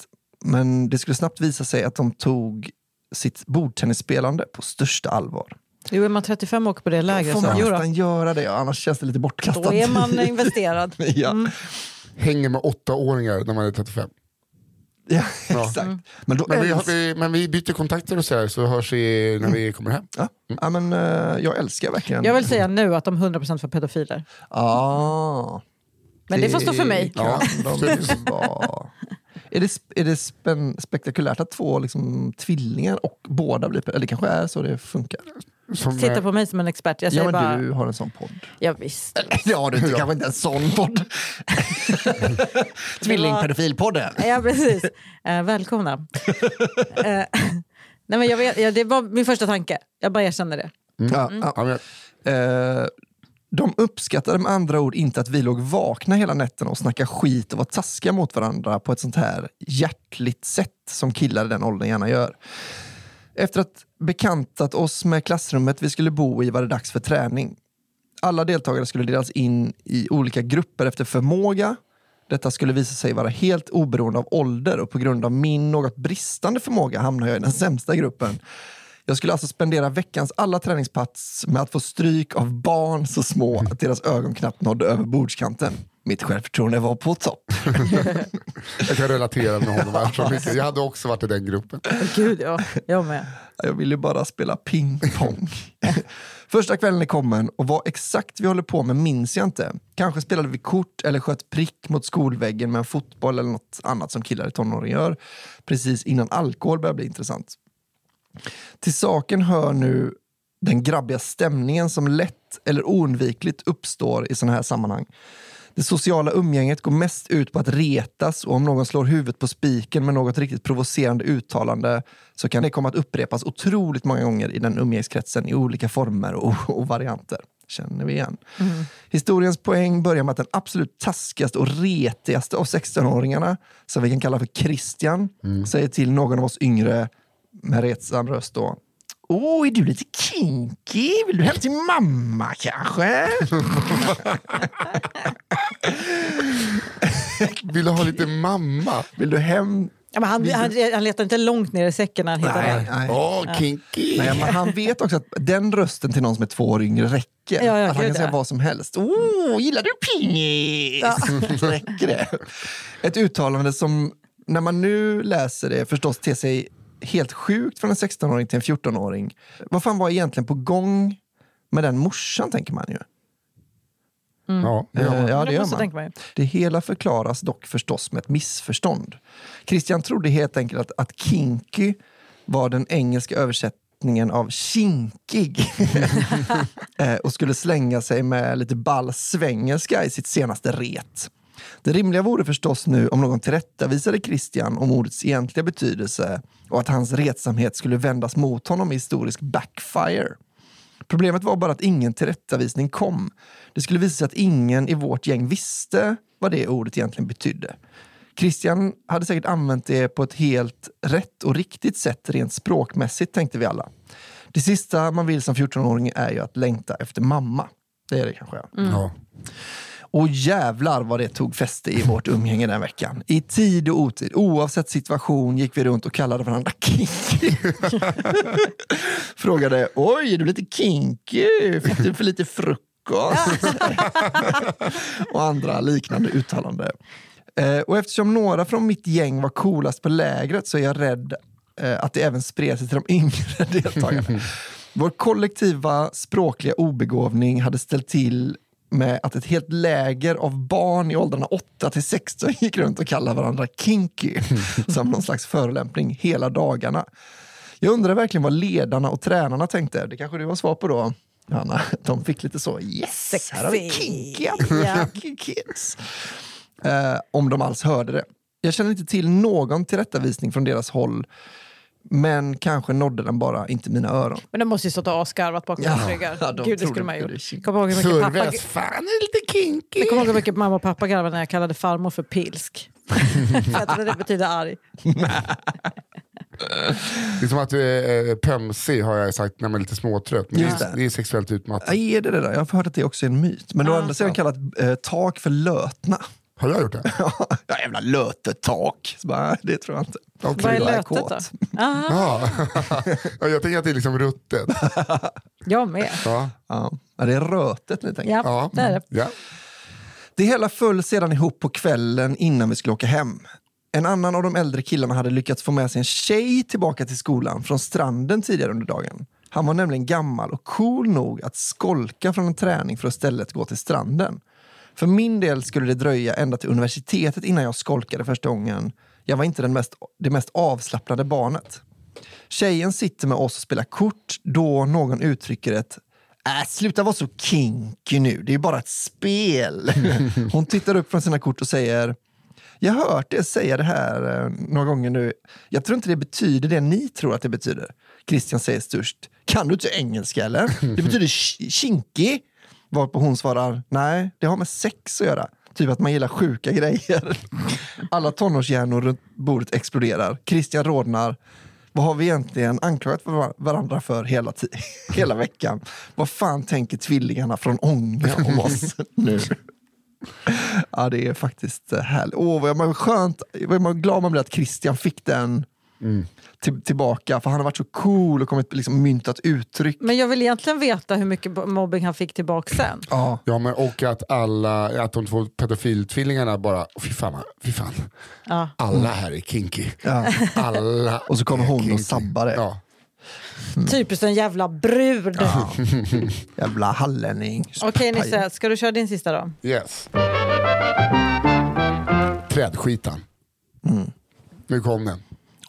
Men det skulle snabbt visa sig att de tog sitt bordtennisspelande på största allvar. Jo, är man 35 och åker på det lägret Får så man då, nästan göra det? Annars känns det lite bortkastat. då är man [LAUGHS] investerad. ja. Hänger med åttaåringar när man är 35. [LAUGHS] ja, exakt. Men, då Men vi, vi, men vi byter kontakter och så här, så hörs vi när vi kommer hem. ja. Ja, men, eh, jag älskar verkligen... Jag vill säga nu att de 100% var pedofiler. Ah, Men det får stå för mig. Ja. de. [LAUGHS] Är det, är det spektakulärt att två liksom, tvillingar och båda blir... Eller det kanske är så det funkar? Som, Titta på mig som en expert. Jag säger Ja, men bara, du har en sån podd. ja, visst. [LAUGHS] Ja, du kanske inte en sån podd. [LAUGHS] Tvillingpedofilpodden. Ja, precis. Eh, välkomna. [LAUGHS] eh, nej, men jag vet, ja, det var min första tanke. Jag bara erkänner det. Ja, ja. ja, men, Eh, de uppskattade med andra ord inte att vi låg vakna hela nätterna och snackade skit och var taskiga mot varandra på ett sånt här hjärtligt sätt som killar i den åldern gärna gör. Efter att bekantat oss med klassrummet vi skulle bo i var det dags för träning. Alla deltagare skulle delas in i olika grupper efter förmåga. Detta skulle visa sig vara helt oberoende av ålder och på grund av min något bristande förmåga hamnade jag i den sämsta gruppen. Jag skulle alltså spendera veckans alla träningspass med att få stryk av barn så små att deras ögon knappt nådde över bordskanten. Mitt självförtroende var på topp. [LAUGHS] jag kan relatera med honom här så mycket. Jag hade också varit i den gruppen. Gud, ja. Jag med. Jag ville bara spela pingpong. [LAUGHS] Första kvällen är kommen och vad exakt vi håller på med minns jag inte. Kanske spelade vi kort eller sköt prick mot skolväggen med en fotboll eller något annat som killar i tonåren gör. Precis innan alkohol börjar bli intressant. Till saken hör nu den grabbiga stämningen som lätt eller oundvikligt uppstår i sådana här sammanhang. Det sociala umgänget går mest ut på att retas och om någon slår huvudet på spiken med något riktigt provocerande uttalande så kan det komma att upprepas otroligt många gånger i den umgängeskretsen i olika former och, och varianter. Känner vi igen. Historiens poäng börjar med att den absolut taskigaste och retigaste av 16-åringarna, som vi kan kalla för Christian, säger till någon av oss yngre med retsam röst då. Åh, är du lite kinky? Vill du hem till mamma kanske? [LAUGHS] Vill du ha lite mamma? Vill du hem? Ja, men han, han, han letar inte långt ner i säcken när han hittar Nej, den. nej. Åh, kinky! Nej, men han vet också att den rösten till någon som är två år yngre räcker. Ja, ja, att han kan säga ja. vad som helst. Oh, gillar du pingis? [LAUGHS] räcker det? Ett uttalande som när man nu läser det förstås ter sig helt sjukt från en 16-åring till en 14-åring. Vad fan var egentligen på gång med den morsan, tänker man ju. Ja, det gör man. Eh, ja, Men det gör man. Det hela förklaras dock förstås med ett missförstånd. Christian trodde helt enkelt att, att kinky var den engelska översättningen av kinkig [LAUGHS] Eh, och skulle slänga sig med lite ball svengelska i sitt senaste ret. Det rimliga vore förstås nu om någon tillrättavisade Christian om ordets egentliga betydelse och att hans retsamhet skulle vändas mot honom i historisk backfire. Problemet var bara att ingen tillrättavisning kom. Det skulle visa sig att ingen i vårt gäng visste vad det ordet egentligen betydde. Christian hade säkert använt det på ett helt rätt och riktigt sätt rent språkmässigt, tänkte vi alla. Det sista man vill som 14-åring är ju att längta efter mamma. Det är det kanske. Ja. Ja. Och jävlar vad det tog fäste i vårt umgänge den veckan. I tid och otid, oavsett situation gick vi runt och kallade varandra kinky. [LAUGHS] Frågade, oj är du lite kinky? Fick du för lite frukost? [LAUGHS] och andra liknande uttalande. Eh, och eftersom några från mitt gäng var coolast på lägret så är jag rädd eh, att det även spred sig till de yngre [LAUGHS] deltagarna. Vår kollektiva språkliga obegåvning hade ställt till med att ett helt läger av barn i åldrarna 8 till 16 gick runt och kallade varandra kinky [LAUGHS] som någon slags förolämpning hela dagarna. Jag undrar verkligen vad ledarna och tränarna tänkte. Det kanske du har svar på då? Johanna, [LAUGHS] de fick lite så, yes, här har vi Sexy. kinkiga Ja. [LAUGHS] kids. Eh, om de alls hörde det. Jag känner inte till någon tillrättavisning från deras håll, men kanske nådde den bara inte mina öron. Men de måste ju stått och asgarvat bakom Ja, ryggar. ja, de Gud, det skulle man ha inte gjort. Kommer ihåg hur mycket pappa... Fan är lite kinky. Jag kommer ihåg hur mycket mamma och pappa garvade när jag kallade farmor för pilsk. [LAUGHS] för att det betyder arg. Det är som att eh, eh, pömsig har jag sagt när man är lite småtrött. Men Just det, är, det. är sexuellt utmattad. Ja, är det det där? Jag har hört att det också är en myt. Men å Ja. andra sidan kallat eh, tak för lötna. Har jag gjort det? [LAUGHS] ja, jävla lötetak. Bara, det tror jag inte. Okej. Vad är lötet då? Aha, Ja. [LAUGHS] ja, jag tänker att det är liksom ruttet. [LAUGHS] jag med. Ja. Ja. Ja, det är rötet ni tänker. Ja, Ja. det är det. Ja. Det hela föll sedan ihop på kvällen innan vi skulle åka hem. En annan av de äldre killarna hade lyckats få med sig en tjej tillbaka till skolan från stranden tidigare under dagen. Han var nämligen gammal och cool nog att skolka från en träning för att istället gå till stranden. För min del skulle det dröja ända till universitetet innan jag skolkade första gången. Jag var inte den mest, det mest avslappnade barnet. Tjejen sitter med oss och spelar kort då någon uttrycker ett Äh, sluta vara så kinky nu, det är bara ett spel. [LAUGHS] Hon tittar upp från sina kort och säger Jag har hört er säga det här eh, några gånger nu. Jag tror inte det betyder det ni tror att det betyder. Christian säger störst. Kan du inte engelska eller? Det betyder kinky. Varpå hon svarar, nej, det har med sex att göra. Typ att man gillar sjuka grejer. [LAUGHS] Alla tonårshjärnor runt bordet exploderar. Christian rodnar. Vad har vi egentligen anklagat var- varandra för hela, [LAUGHS] hela veckan? Vad fan tänker tvillingarna från Ånge om [LAUGHS] oss nu? Ja, det är faktiskt eh, härligt. Åh, vad man skönt, vad glad man blir att Christian fick den till, tillbaka. För han har varit så cool och kommit liksom myntat uttryck. Men jag vill egentligen veta hur mycket mobbing han fick tillbaka sen. Ja, Ja, men, och att, alla, att de två pedofiltvillingarna bara, "Åh, fy fan, fy fan. Ja. alla här är kinky. ja. Alla [LAUGHS] Och så kommer hon och kinky. sabbar det. Ja. Typiskt en jävla brud. [LAUGHS] Jävla hallänning. Okej Nisse, ska du köra din sista då? Yes. Trädskitan. Nu kom den.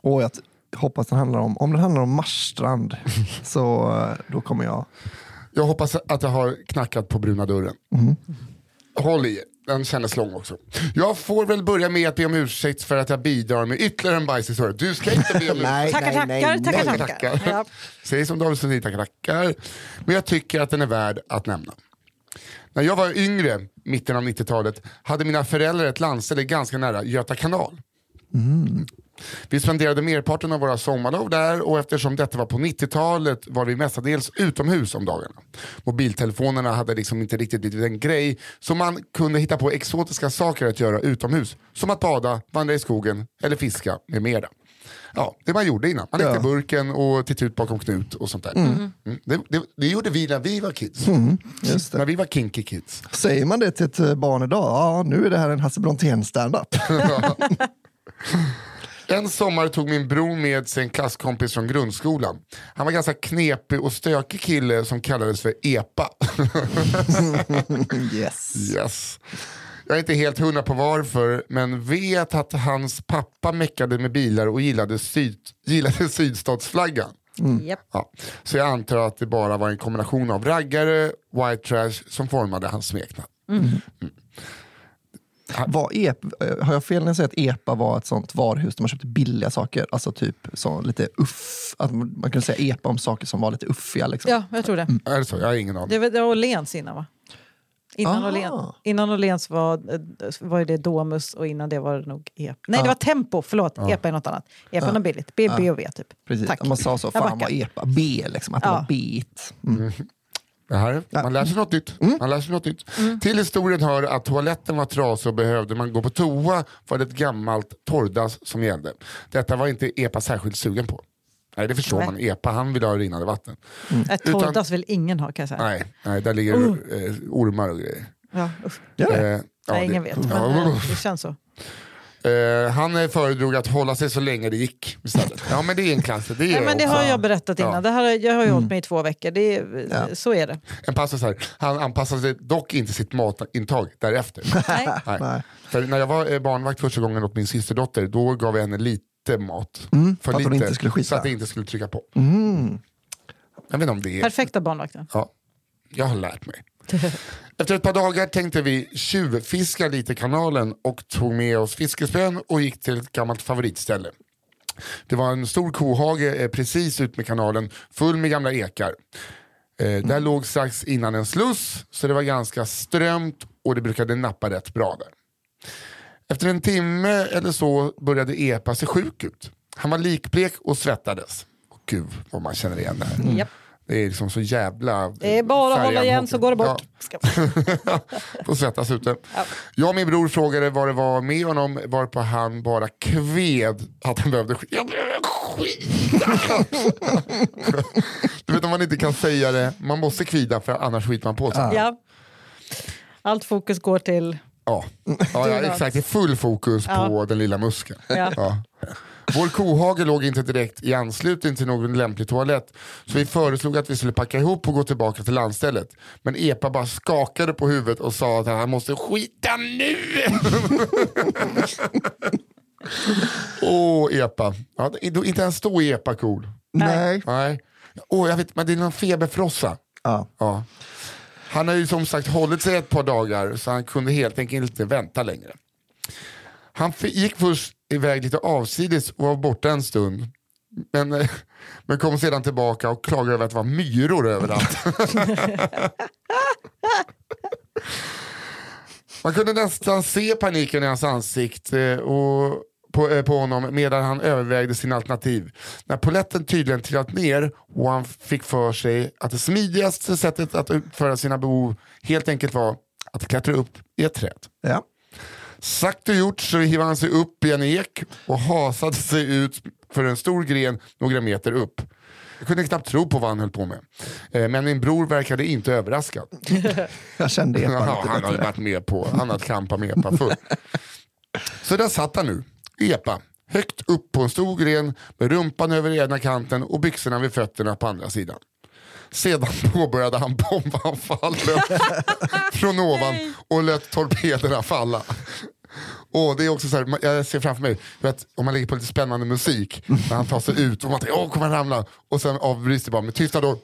Och jag hoppas den handlar om, om den handlar om Marstrand, [LAUGHS] så eh, då kommer jag... Jag hoppas att jag har knackat på bruna dörren. Håll i. Den kändes lång också. Jag får väl börja med att be om ursäkt för att jag bidrar med ytterligare en bajshistoria. Du ska inte be om [LAUGHS] ursäkt. Nej, Tackar, tackar, tackar, tackar. Tackar. Ja. Säg som David Sundin, tackar, tackar. Men jag tycker att den är värd att nämna. När jag var yngre, mitten av 90-talet, hade mina föräldrar ett landställe ganska nära Göta kanal. Vi spenderade merparten av våra sommarlov där och eftersom detta var på 90-talet var vi mestadels utomhus om dagarna. Mobiltelefonerna hade liksom inte riktigt blivit en grej så man kunde hitta på exotiska saker att göra utomhus. Som att bada, vandra i skogen eller fiska med mera. Ja, det man gjorde innan. Man lekte Ja. burken och tittade ut bakom knut och sånt där. Mm. Det, det, det gjorde vi när vi var kids. Det. När vi var kinky kids. Säger man det till ett eh, barn idag? Ja, nu är det här en Hasse Brontén standup. [LAUGHS] [LAUGHS] En sommar tog min bror med sig en klasskompis från grundskolan. Han var ganska knepig och stökig kille som kallades för EPA. [LAUGHS] yes. yes. Jag är inte helt hundra på varför, men vet att hans pappa meckade med bilar och gillade, syd, gillade [LAUGHS] sydstatsflaggan. Japp. Ja. Så jag antar att det bara var en kombination av raggare, white trash som formade hans smeknamn. Var ep, eh, har jag fel när jag säger att EPA var ett sånt varuhus där man köpte billiga saker? Alltså typ så lite uff. Att man man kunde säga EPA om saker som var lite uffiga. Liksom. Ja, jag tror det. Är det så? Jag har ingen aning. Det var, det var Åhléns innan va? Innan, Ah. Åhlén, innan Åhléns var, eh, var det Domus och innan det var det nog EP. Nej, det var Tempo, förlåt. EPA är något annat. EPA är något billigt. B, B och V typ. Precis. Tack. Man sa så, fan vad EPA, B liksom, att det var bit. Mm. Det här, man lär sig något nytt. Man lär sig något nytt. Till historien hör att toaletten var trasig och behövde man gå på toa var det ett gammalt torrdass som gällde. Detta var inte EPA särskilt sugen på. Nej, det förstår Nej. man. EPA, han vill ha rinnande vatten. Ett Utan- torrdass vill ingen ha kan jag säga. Nej, nej där ligger eh, ormar och grejer. Ja. Gör det? Eh, ja, Nej, det- ingen vet. Ja, Men eh, det känns så. Eh, han eh, föredrog att hålla sig så länge det gick istället. [LAUGHS] Ja men det är en klass. Det är Nej, men det också. har jag berättat innan. Ja. Det här, jag har ju hållit mig i två veckor. Det är, Ja. Så är det. En passus här. Han anpassade dock inte sitt matintag därefter. [LAUGHS] Nej. Nej. Nej. För när jag var eh, barnvakt första gången åt min systerdotter, då gav jag henne lite mat. Mm, för för att hon lite, inte skulle skissa. Så att det inte skulle trycka på. Mm. Jag vet inte om det är... Perfekta barnvakten. Ja. Jag har lärt mig. [LAUGHS] Efter ett par dagar tänkte vi tjuvfiska lite kanalen och tog med oss fiskespön och gick till ett gammalt favoritställe. Det var en stor kohage eh, precis ut med kanalen full med gamla ekar. Eh, där låg strax innan en sluss så det var ganska strömt och det brukade nappa rätt bra där. Efter en timme eller så började Epa se sjuk ut. Han var likblek och svettades. Gud vad man känner igen det här. Japp. Det är liksom så jävla... Det är bara att hålla igen så går det bort. Ja, [LAUGHS] får svettas ute. Ja. Jag och min bror frågade vad det var med honom varpå han bara kved att han behövde skita. Jag behöver skita! du vet om man inte kan säga det, man måste kvida för annars skiter man på sig. Ja. Allt fokus går till... Ja, ja, ja [LAUGHS] exakt. Det är full fokus på den lilla muskeln. Vår kohage låg inte direkt i anslutning till någon lämplig toalett så vi föreslog att vi skulle packa ihop och gå tillbaka till landstället. Men Epa bara skakade på huvudet och sa att han måste skita nu! [LAUGHS] Åh, Epa. Ja, inte ens då är Epa cool. Nej. Nej. Åh, jag vet, men det är någon feberfrossa. Ja. Ja. Han har ju som sagt hållit sig ett par dagar så han kunde helt enkelt inte vänta längre. Han gick först iväg lite avsides och var borta en stund. Men, eh, [LAUGHS] men kom sedan tillbaka och klagade över att det var myror överallt. [LAUGHS] Man kunde nästan se paniken i hans ansikte och på, eh, på honom medan han övervägde sina alternativ. När poletten tydligen trillat ner och han fick för sig att det smidigaste sättet att utföra sina behov helt enkelt var att klättra upp i ett träd. Ja. Sagt och gjort så hivade han sig upp i en ek och hasade sig ut för en stor gren några meter upp. Jag kunde knappt tro på vad han höll på med. Eh, Men min bror verkade inte överraskad. [LAUGHS] Jag kände Ja, epan lite han har ju bättre. varit med på, han har kampat med epa förr. Så där satt han nu, epa, högt upp på en stor gren med rumpan över ena kanten och byxorna vid fötterna på andra sidan. Sedan [LAUGHS] påbörjade han bombanfallet [LAUGHS] från ovan och lät torpederna falla. Och det är också så här, jag ser framför mig, vet, om man lägger på lite spännande musik, när han tar sig ut och man tänker åh kommer han ramla? Och sen avbryts det bara med tystnad då.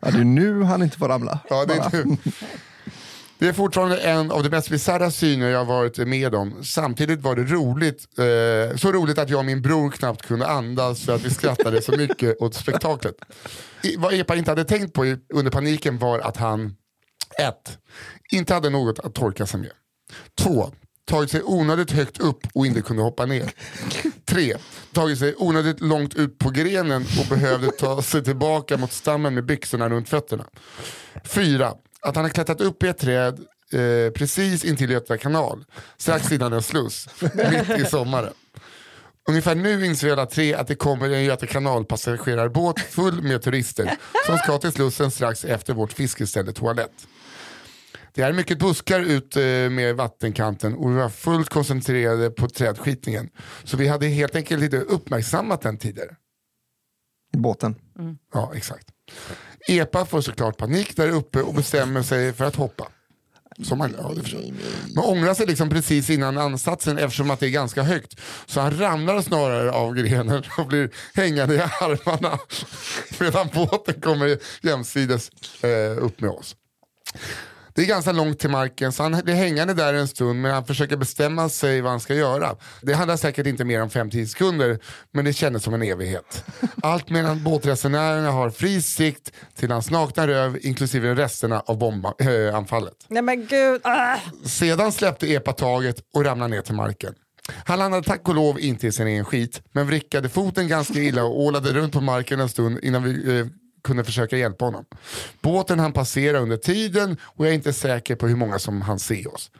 Ja, det är nu han inte får ramla. Ja, det, är nu. det är fortfarande en av de mest bisarra syner jag varit med om. Samtidigt var det roligt, eh, så roligt att jag och min bror knappt kunde andas för att vi skrattade så mycket åt spektaklet. I, vad Epa inte hade tänkt på under paniken var att han 1. Inte hade något att torka sig med. 2. Tagit sig onödigt högt upp och inte kunde hoppa ner. 3. Tagit sig onödigt långt ut på grenen och behövde ta sig tillbaka mot stammen med byxorna runt fötterna. 4. Att han har klättrat upp i ett träd eh, precis intill Göta kanal, strax innan en sluss, mitt i sommaren. Ungefär nu inser vi alla tre att det kommer en Göta kanalpassagerarbåt full med turister som ska till Slussen strax efter vårt fiskeställe toalett. Det är mycket buskar ut eh, med vattenkanten och vi var fullt koncentrerade på trädskitningen. Så vi hade helt enkelt inte uppmärksammat den tidigare. I båten. Ja, exakt. Epa får såklart panik där uppe och bestämmer sig för att hoppa. Som man, ja. Man ångrar sig liksom precis innan ansatsen eftersom att det är ganska högt. Så han ramlar snarare av grenen och blir hängande i armarna medan båten kommer jämsides eh, upp med oss. Det är ganska långt till marken så han blir hängande där en stund men han försöker bestämma sig vad han ska göra. Det handlar säkert inte mer än 5-10 sekunder men det kändes som en evighet. [LAUGHS] Allt medan båtresenärerna har fri sikt till hans nakna röv inklusive resterna av bombanfallet. Nej men gud. Ah. Sedan släppte Epa taget och ramlade ner till marken. Han landade tack och lov inte i sin egen skit men vrickade foten ganska illa och ålade runt på marken en stund innan vi eh, kunde försöka hjälpa honom. Båten han passera under tiden och jag är inte säker på hur många som han se oss.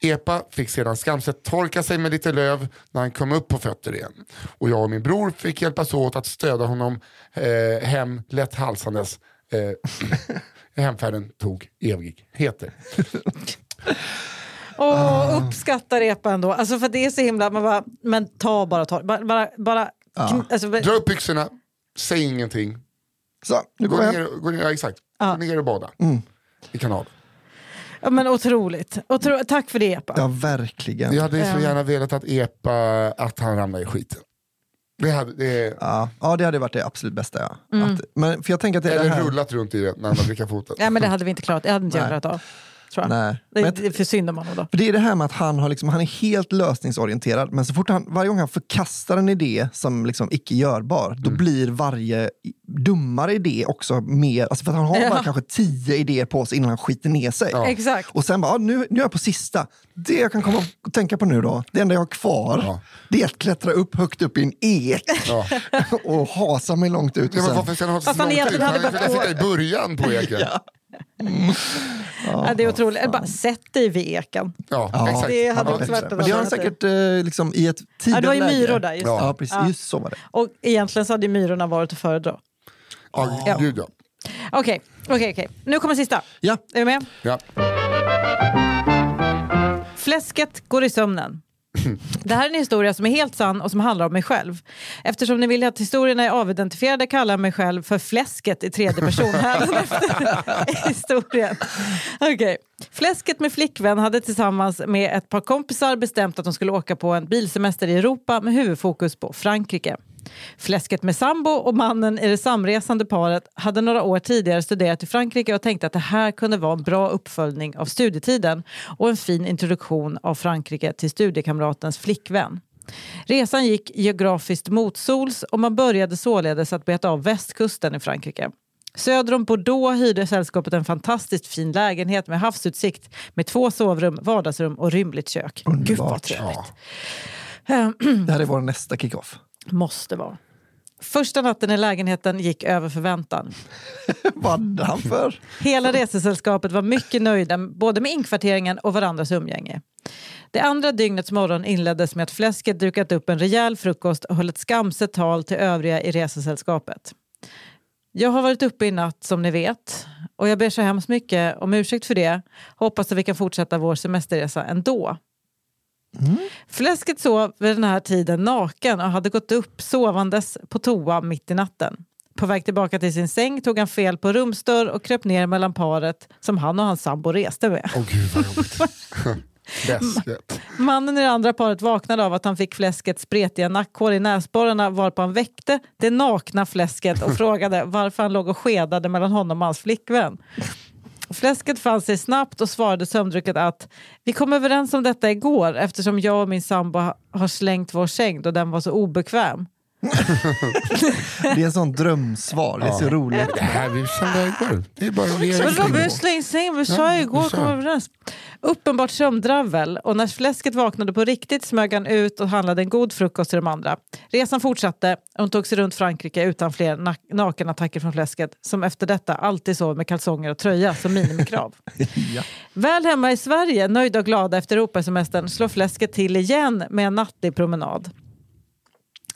Epa fick sedan skamset torka sig med lite löv när han kom upp på fötter igen. Och jag och min bror fick hjälpas åt att stödja honom eh, hem lätt halsandes. Eh, [CLEARS THROAT] hemfärden tog evigheter. Åh, uppskattar epa ändå. Alltså för det är så himla, man bara, men ta bara torr. Bara, bara, bara kn- alltså, Dra upp byxorna, säg ingenting. Så, nu Gå går hem. ner, gå ner, ja, exakt. Ja. Gå ner och bada i kanalen. ja, men otroligt. Otro, tack för det epa. Ja, verkligen. Jag hade så gärna velat att Epa, att han ramlade i skiten. Det hade, det, Ja, ja, det hade varit det absolut bästa. Ja. Mm. Att, men, för jag tänker att det är det eller här... rullat runt i det när man vrickar foten. Nej, men det hade vi inte klarat. Det hade inte jag klarat av. Tror jag. Nej. Det, Men, det är för synd om honom då. för det är det här med att han, har liksom, han är helt lösningsorienterad, men så fort han, varje gång han förkastar en idé som liksom icke görbar, då blir varje dummare idé också mer... Alltså för att han har Ja. bara kanske tio idéer på sig innan han skiter ner sig. Ja. Exakt. Och sen bara, ja, nu, nu är jag på sista. Det jag kan komma att tänka på nu då, det enda jag har kvar, Ja. det är att klättra upp högt upp i en ek Ja. [LAUGHS] och hasa mig långt ut. Och Ja, men sen, varför ska han ha så Fast han lång tid? egentligen Han kunnat sitta i början på eken. [LAUGHS] Ja, Ja, det är otroligt. Eller bara sätt dig vid eken. Ja, exakt. det hade Ja, också varit Men det har han säkert eh, liksom, i ett tidigare Ja, det var ju läge. myror där. Just. Ja. Ja, precis. Ja. Just så var det. Och egentligen så hade myrorna varit att föredra. Ja, Ja. gud ja. Okej, okej, okej. Nu kommer sista. Ja, Är du med? ja. Fläsket går i sömnen. Det här är en historia som är helt sann och som handlar om mig själv. Eftersom ni vill att historierna är avidentifierade kallar jag mig själv för Fläsket i tredje person efter [LAUGHS] historien. Okay. Fläsket med flickvän hade tillsammans med ett par kompisar bestämt att de skulle åka på en bilsemester i Europa med huvudfokus på Frankrike. Fläsket med sambo och mannen i det samresande paret hade några år tidigare studerat i Frankrike och tänkte att det här kunde vara en bra uppföljning av studietiden och en fin introduktion av Frankrike till studiekamratens flickvän. Resan gick geografiskt motsols och man började således att beta av västkusten i Frankrike. Söder om Bordeaux hyrde sällskapet en fantastiskt fin lägenhet med havsutsikt med två sovrum, vardagsrum och rymligt kök. Gud vad Underbart. trevligt. Ja. det här är vår nästa kickoff. Måste vara. Första natten i lägenheten gick över förväntan. [LAUGHS] Vad han för? Hela resesällskapet var mycket nöjda både med inkvarteringen och varandras umgänge. Det andra dygnets morgon inleddes med att fläsket dukat upp en rejäl frukost och höll ett skamset tal till övriga i resesällskapet. Jag har varit uppe i natt som ni vet och jag ber så hemskt mycket om ursäkt för det. Hoppas att vi kan fortsätta vår semesterresa ändå. Fläsket sov vid den här tiden naken och hade gått upp sovandes på toa mitt i natten. På väg tillbaka till sin säng tog han fel på rumsdörr och kröp ner mellan paret som han och hans sambo reste med. Åh gud vad jobbigt. [LAUGHS] Läskigt. Mannen i det andra paret vaknade av att han fick fläskets spretiga nackhår i näsborrarna varpå han väckte det nakna fläsket och [LAUGHS] frågade varför han låg och skedade mellan honom och hans flickvän. Fläsket fann sig snabbt och svarade sömndrucket att vi kom överens om detta igår eftersom jag och min sambo har slängt vår säng då den var så obekväm. Det är en sån drömsvar. Det är så roligt. Det här vi kände igår. Det är bara att regera Vadå, vi har in. slängt sängen, vi sa ju igår, vi sa. kom överens. Uppenbart sömndravel och när fläsket vaknade på riktigt smög han ut och handlade en god frukost till de andra. Resan fortsatte och hon tog sig runt Frankrike utan fler nak- nakenattacker från fläsket som efter detta alltid sov med kalsonger och tröja som minimikrav. [LAUGHS] Ja. Väl hemma i Sverige, nöjda och glada efter Europasemestern, slår fläsket till igen med en nattlig promenad.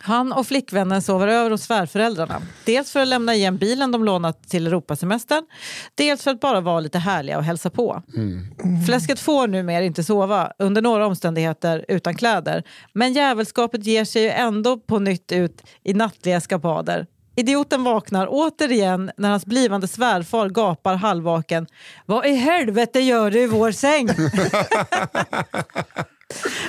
Han och flickvännen sover över hos svärföräldrarna. Dels för att lämna igen bilen de lånat till Europasemestern, dels för att bara vara lite härliga och hälsa på. Fläsket får numera inte sova under några omständigheter utan kläder, men jävelskapet ger sig ju ändå på nytt ut i nattliga eskapader. Idioten vaknar återigen när hans blivande svärfar gapar halvvaken. Vad i helvete gör du i vår säng? [LAUGHS] [LAUGHS]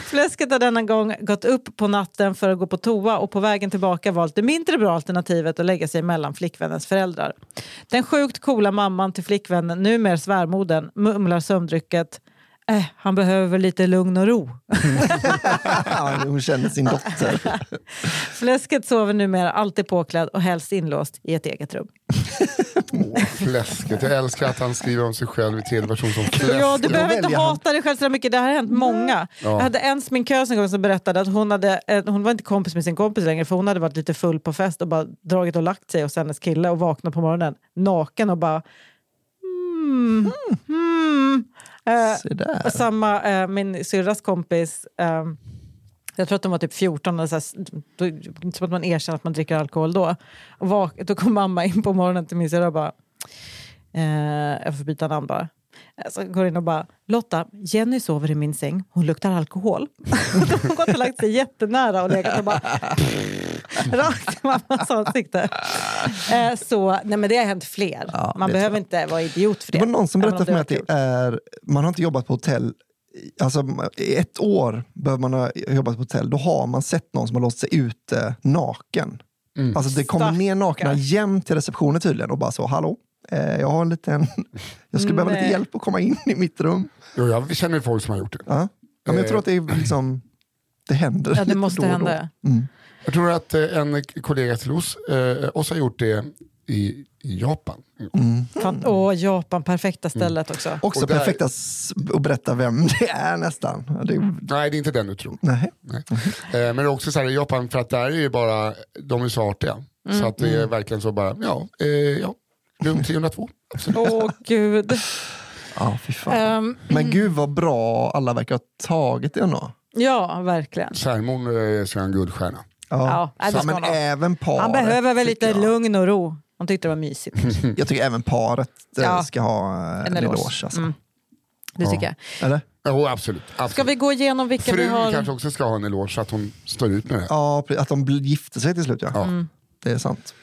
Fläsket har denna gång gått upp på natten för att gå på toa och på vägen tillbaka valt det mindre bra alternativet att lägga sig mellan flickvännens föräldrar. Den sjukt coola mamman till flickvännen, numera svärmodern, mumlar sömndrycket. Äh, han behöver lite lugn och ro. [LAUGHS] Hon känner sin dotter. [LAUGHS] Fläsket sover numera alltid påklädd och helst inlåst i ett eget rum. Åh, fläsket. Jag älskar att han skriver om sig själv i tredje person som fläsket. Ja, du behöver inte hata dig själv så mycket. Det här har hänt många. Jag hade en sminkös en gång som berättade att hon, hade, eh, hon var inte kompis med sin kompis längre för hon hade varit lite full på fest och bara dragit och lagt sig hos hennes kille och vaknat på morgonen naken och bara mm, mm. Eh, Se där. och samma, eh, min syrras kompis, eh, jag tror att de var typ 14, och så här, då, inte som att man erkänner att man dricker alkohol då. Och vak, då kom mamma in på morgonen till min syrra och bara, eh, jag får byta namn bara. Eh, Så går in och bara, Lotta, Jenny sover i min säng, hon luktar alkohol. [LAUGHS] hon har gått och lagt sig jättenära och legat och bara [LAUGHS] rakt i mammas ansikte. Eh, så, nej men det har hänt fler. Ja, man behöver inte vara idiot för det. Det var någon som berättade för mig att det är, man har inte jobbat på hotell Alltså, I ett år behöver man ha jobbat på hotell. Då har man sett någon som har låst sig ute naken. Mm. Alltså det kommer ner nakna jämt till receptionen tydligen och bara så, hallå, eh, jag har en liten, [LAUGHS] jag skulle behöva lite hjälp att komma in i mitt rum. Jo, jag känner folk som har gjort det. Ja. Ja, men jag tror att det är liksom, det händer. Ja, det måste då och då. hända. Mm. Jag tror att eh, en kollega till oss, eh, oss har gjort det i, i Japan. Mm. Fan, Åh, Japan, perfekta stället också. Också Och där- perfekt att berätta vem [LAUGHS] det är nästan. Det är, Nej, det är inte den du tror. nej. Nej. Eh, men det är också så här i Japan, för att där är ju bara, de är så artiga. Så att det är verkligen så bara, ja, eh, ja. rum 302. Absolut. Åh gud. Ja, fy fan. Ehm, Men gud vad bra alla verkar ha tagit det ändå. ja, verkligen. Svärmor eh, är en guldstjärna. Ja, ska men även paret. Han behöver väl lite jag. lugn och ro. Han tyckte det var mysigt. [LAUGHS] Jag tycker även paret eh, Ja. ska ha eh, en eloge. Alltså. Mm. Det tycker jag. Eller? Jo, absolut. absolut. Ska vi gå igenom vilka vi Frun har? kanske också ska ha en eloge så att hon står ut med det. Ja, att de gifte sig till slut ja. Ja. Det är sant.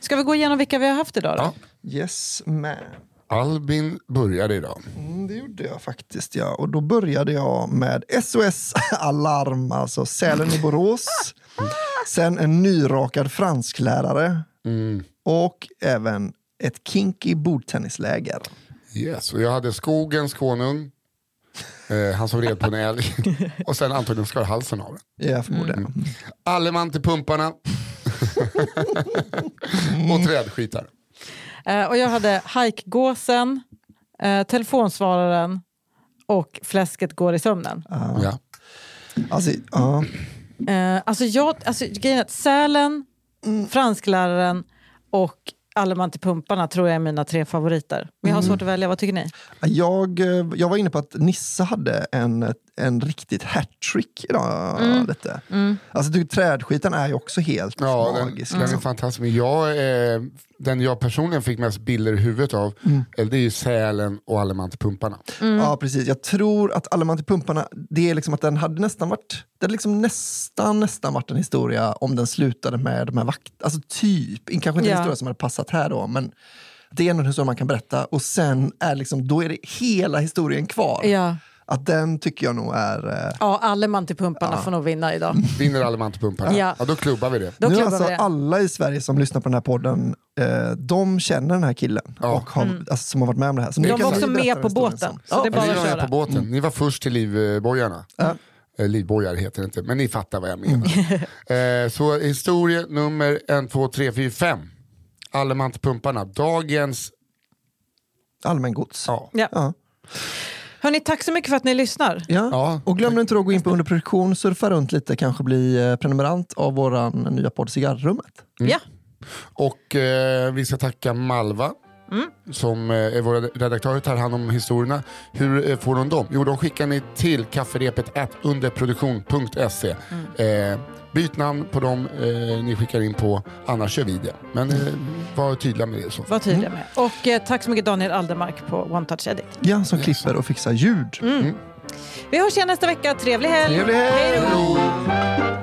Ska vi gå igenom vilka vi har haft idag då? Ja. Yes man. Albin började idag. Mm, det gjorde jag faktiskt ja. Och då började jag med SOS [LAUGHS] Alarm, alltså Sälen i Borås. [LAUGHS] Sen en nyrakad fransklärare. Mm. Och även ett kinky bordtennisläger. Yes. Och jag hade skogens konung, eh, han som red på en älg [LAUGHS] och sen antagligen skar halsen av den. Ja, förmodligen. Alleman till pumparna [LAUGHS] och trädskitar. Eh, och jag hade hajkgåsen, eh, telefonsvararen och fläsket går i sömnen. Ja. Alltså, ja. Eh, alltså jag, alltså, grejen är att Sälen, franskläraren och Alleman till pumparna tror jag är mina tre favoriter. Men jag har svårt att välja, vad tycker ni? Jag, eh, jag var inne på att Nissa hade en, en riktigt hattrick idag. Mm. Lite. Alltså, du, trädskiten är ju också helt Ja, den, magisk. den är liksom. fantastisk. Jag, eh, den jag personligen fick mest bilder i huvudet av, eh, det är ju sälen och Alleman till pumparna. Ja, precis. Jag tror att Alleman till pumparna, det är liksom att den hade nästan varit det hade liksom nästan, nästan varit en historia om den slutade med de här vakt... Alltså typ, kanske inte en Ja. historia som hade passat här då, men det är en historia man kan berätta och sen är liksom, då är det hela historien kvar. Ja, Att den tycker jag nog är... Eh, ja Alleman till pumparna får nog vinna idag. Vinner Alleman till pumparna? Ja. Ja. då klubbar vi det. Då nu alltså vi det. alla i Sverige som lyssnar på den här podden, eh, de känner den här killen Ja. och har, alltså, som har varit med om det här. Så Mm. De var också med på båten. Så det är Ja, bara ni var med köra. på båten. Ni var först till livbojarna. Ja. Eh, livbojar heter det inte, men ni fattar vad jag menar. [LAUGHS] eh, så historia nummer 1, 2, 3, 4, 5. Alleman till pumparna. Dagens... Allmängods. Ja. Ja. Hörni, tack så mycket för att ni lyssnar. Ja. Ja. Och glöm inte att gå in på underproduktion, surfa runt lite, kanske bli eh, prenumerant av vår nya podd Cigarrummet. Ja. Och eh, vi ska tacka Malva som eh, är vår redaktör och tar hand om historierna. Hur eh, får de dem? Jo, de skickar ni till kafferepet underproduktion.se. Eh, byt namn på dem eh, ni skickar in på, annars kör vi det. Men eh, var tydliga med det. Så. Var tydliga med. Och eh, tack så mycket Daniel Aldermark på One Touch Edit. Ja, som klipper och fixar ljud. Vi hörs igen nästa vecka. Trevlig helg! Trevlig helg! Hej då!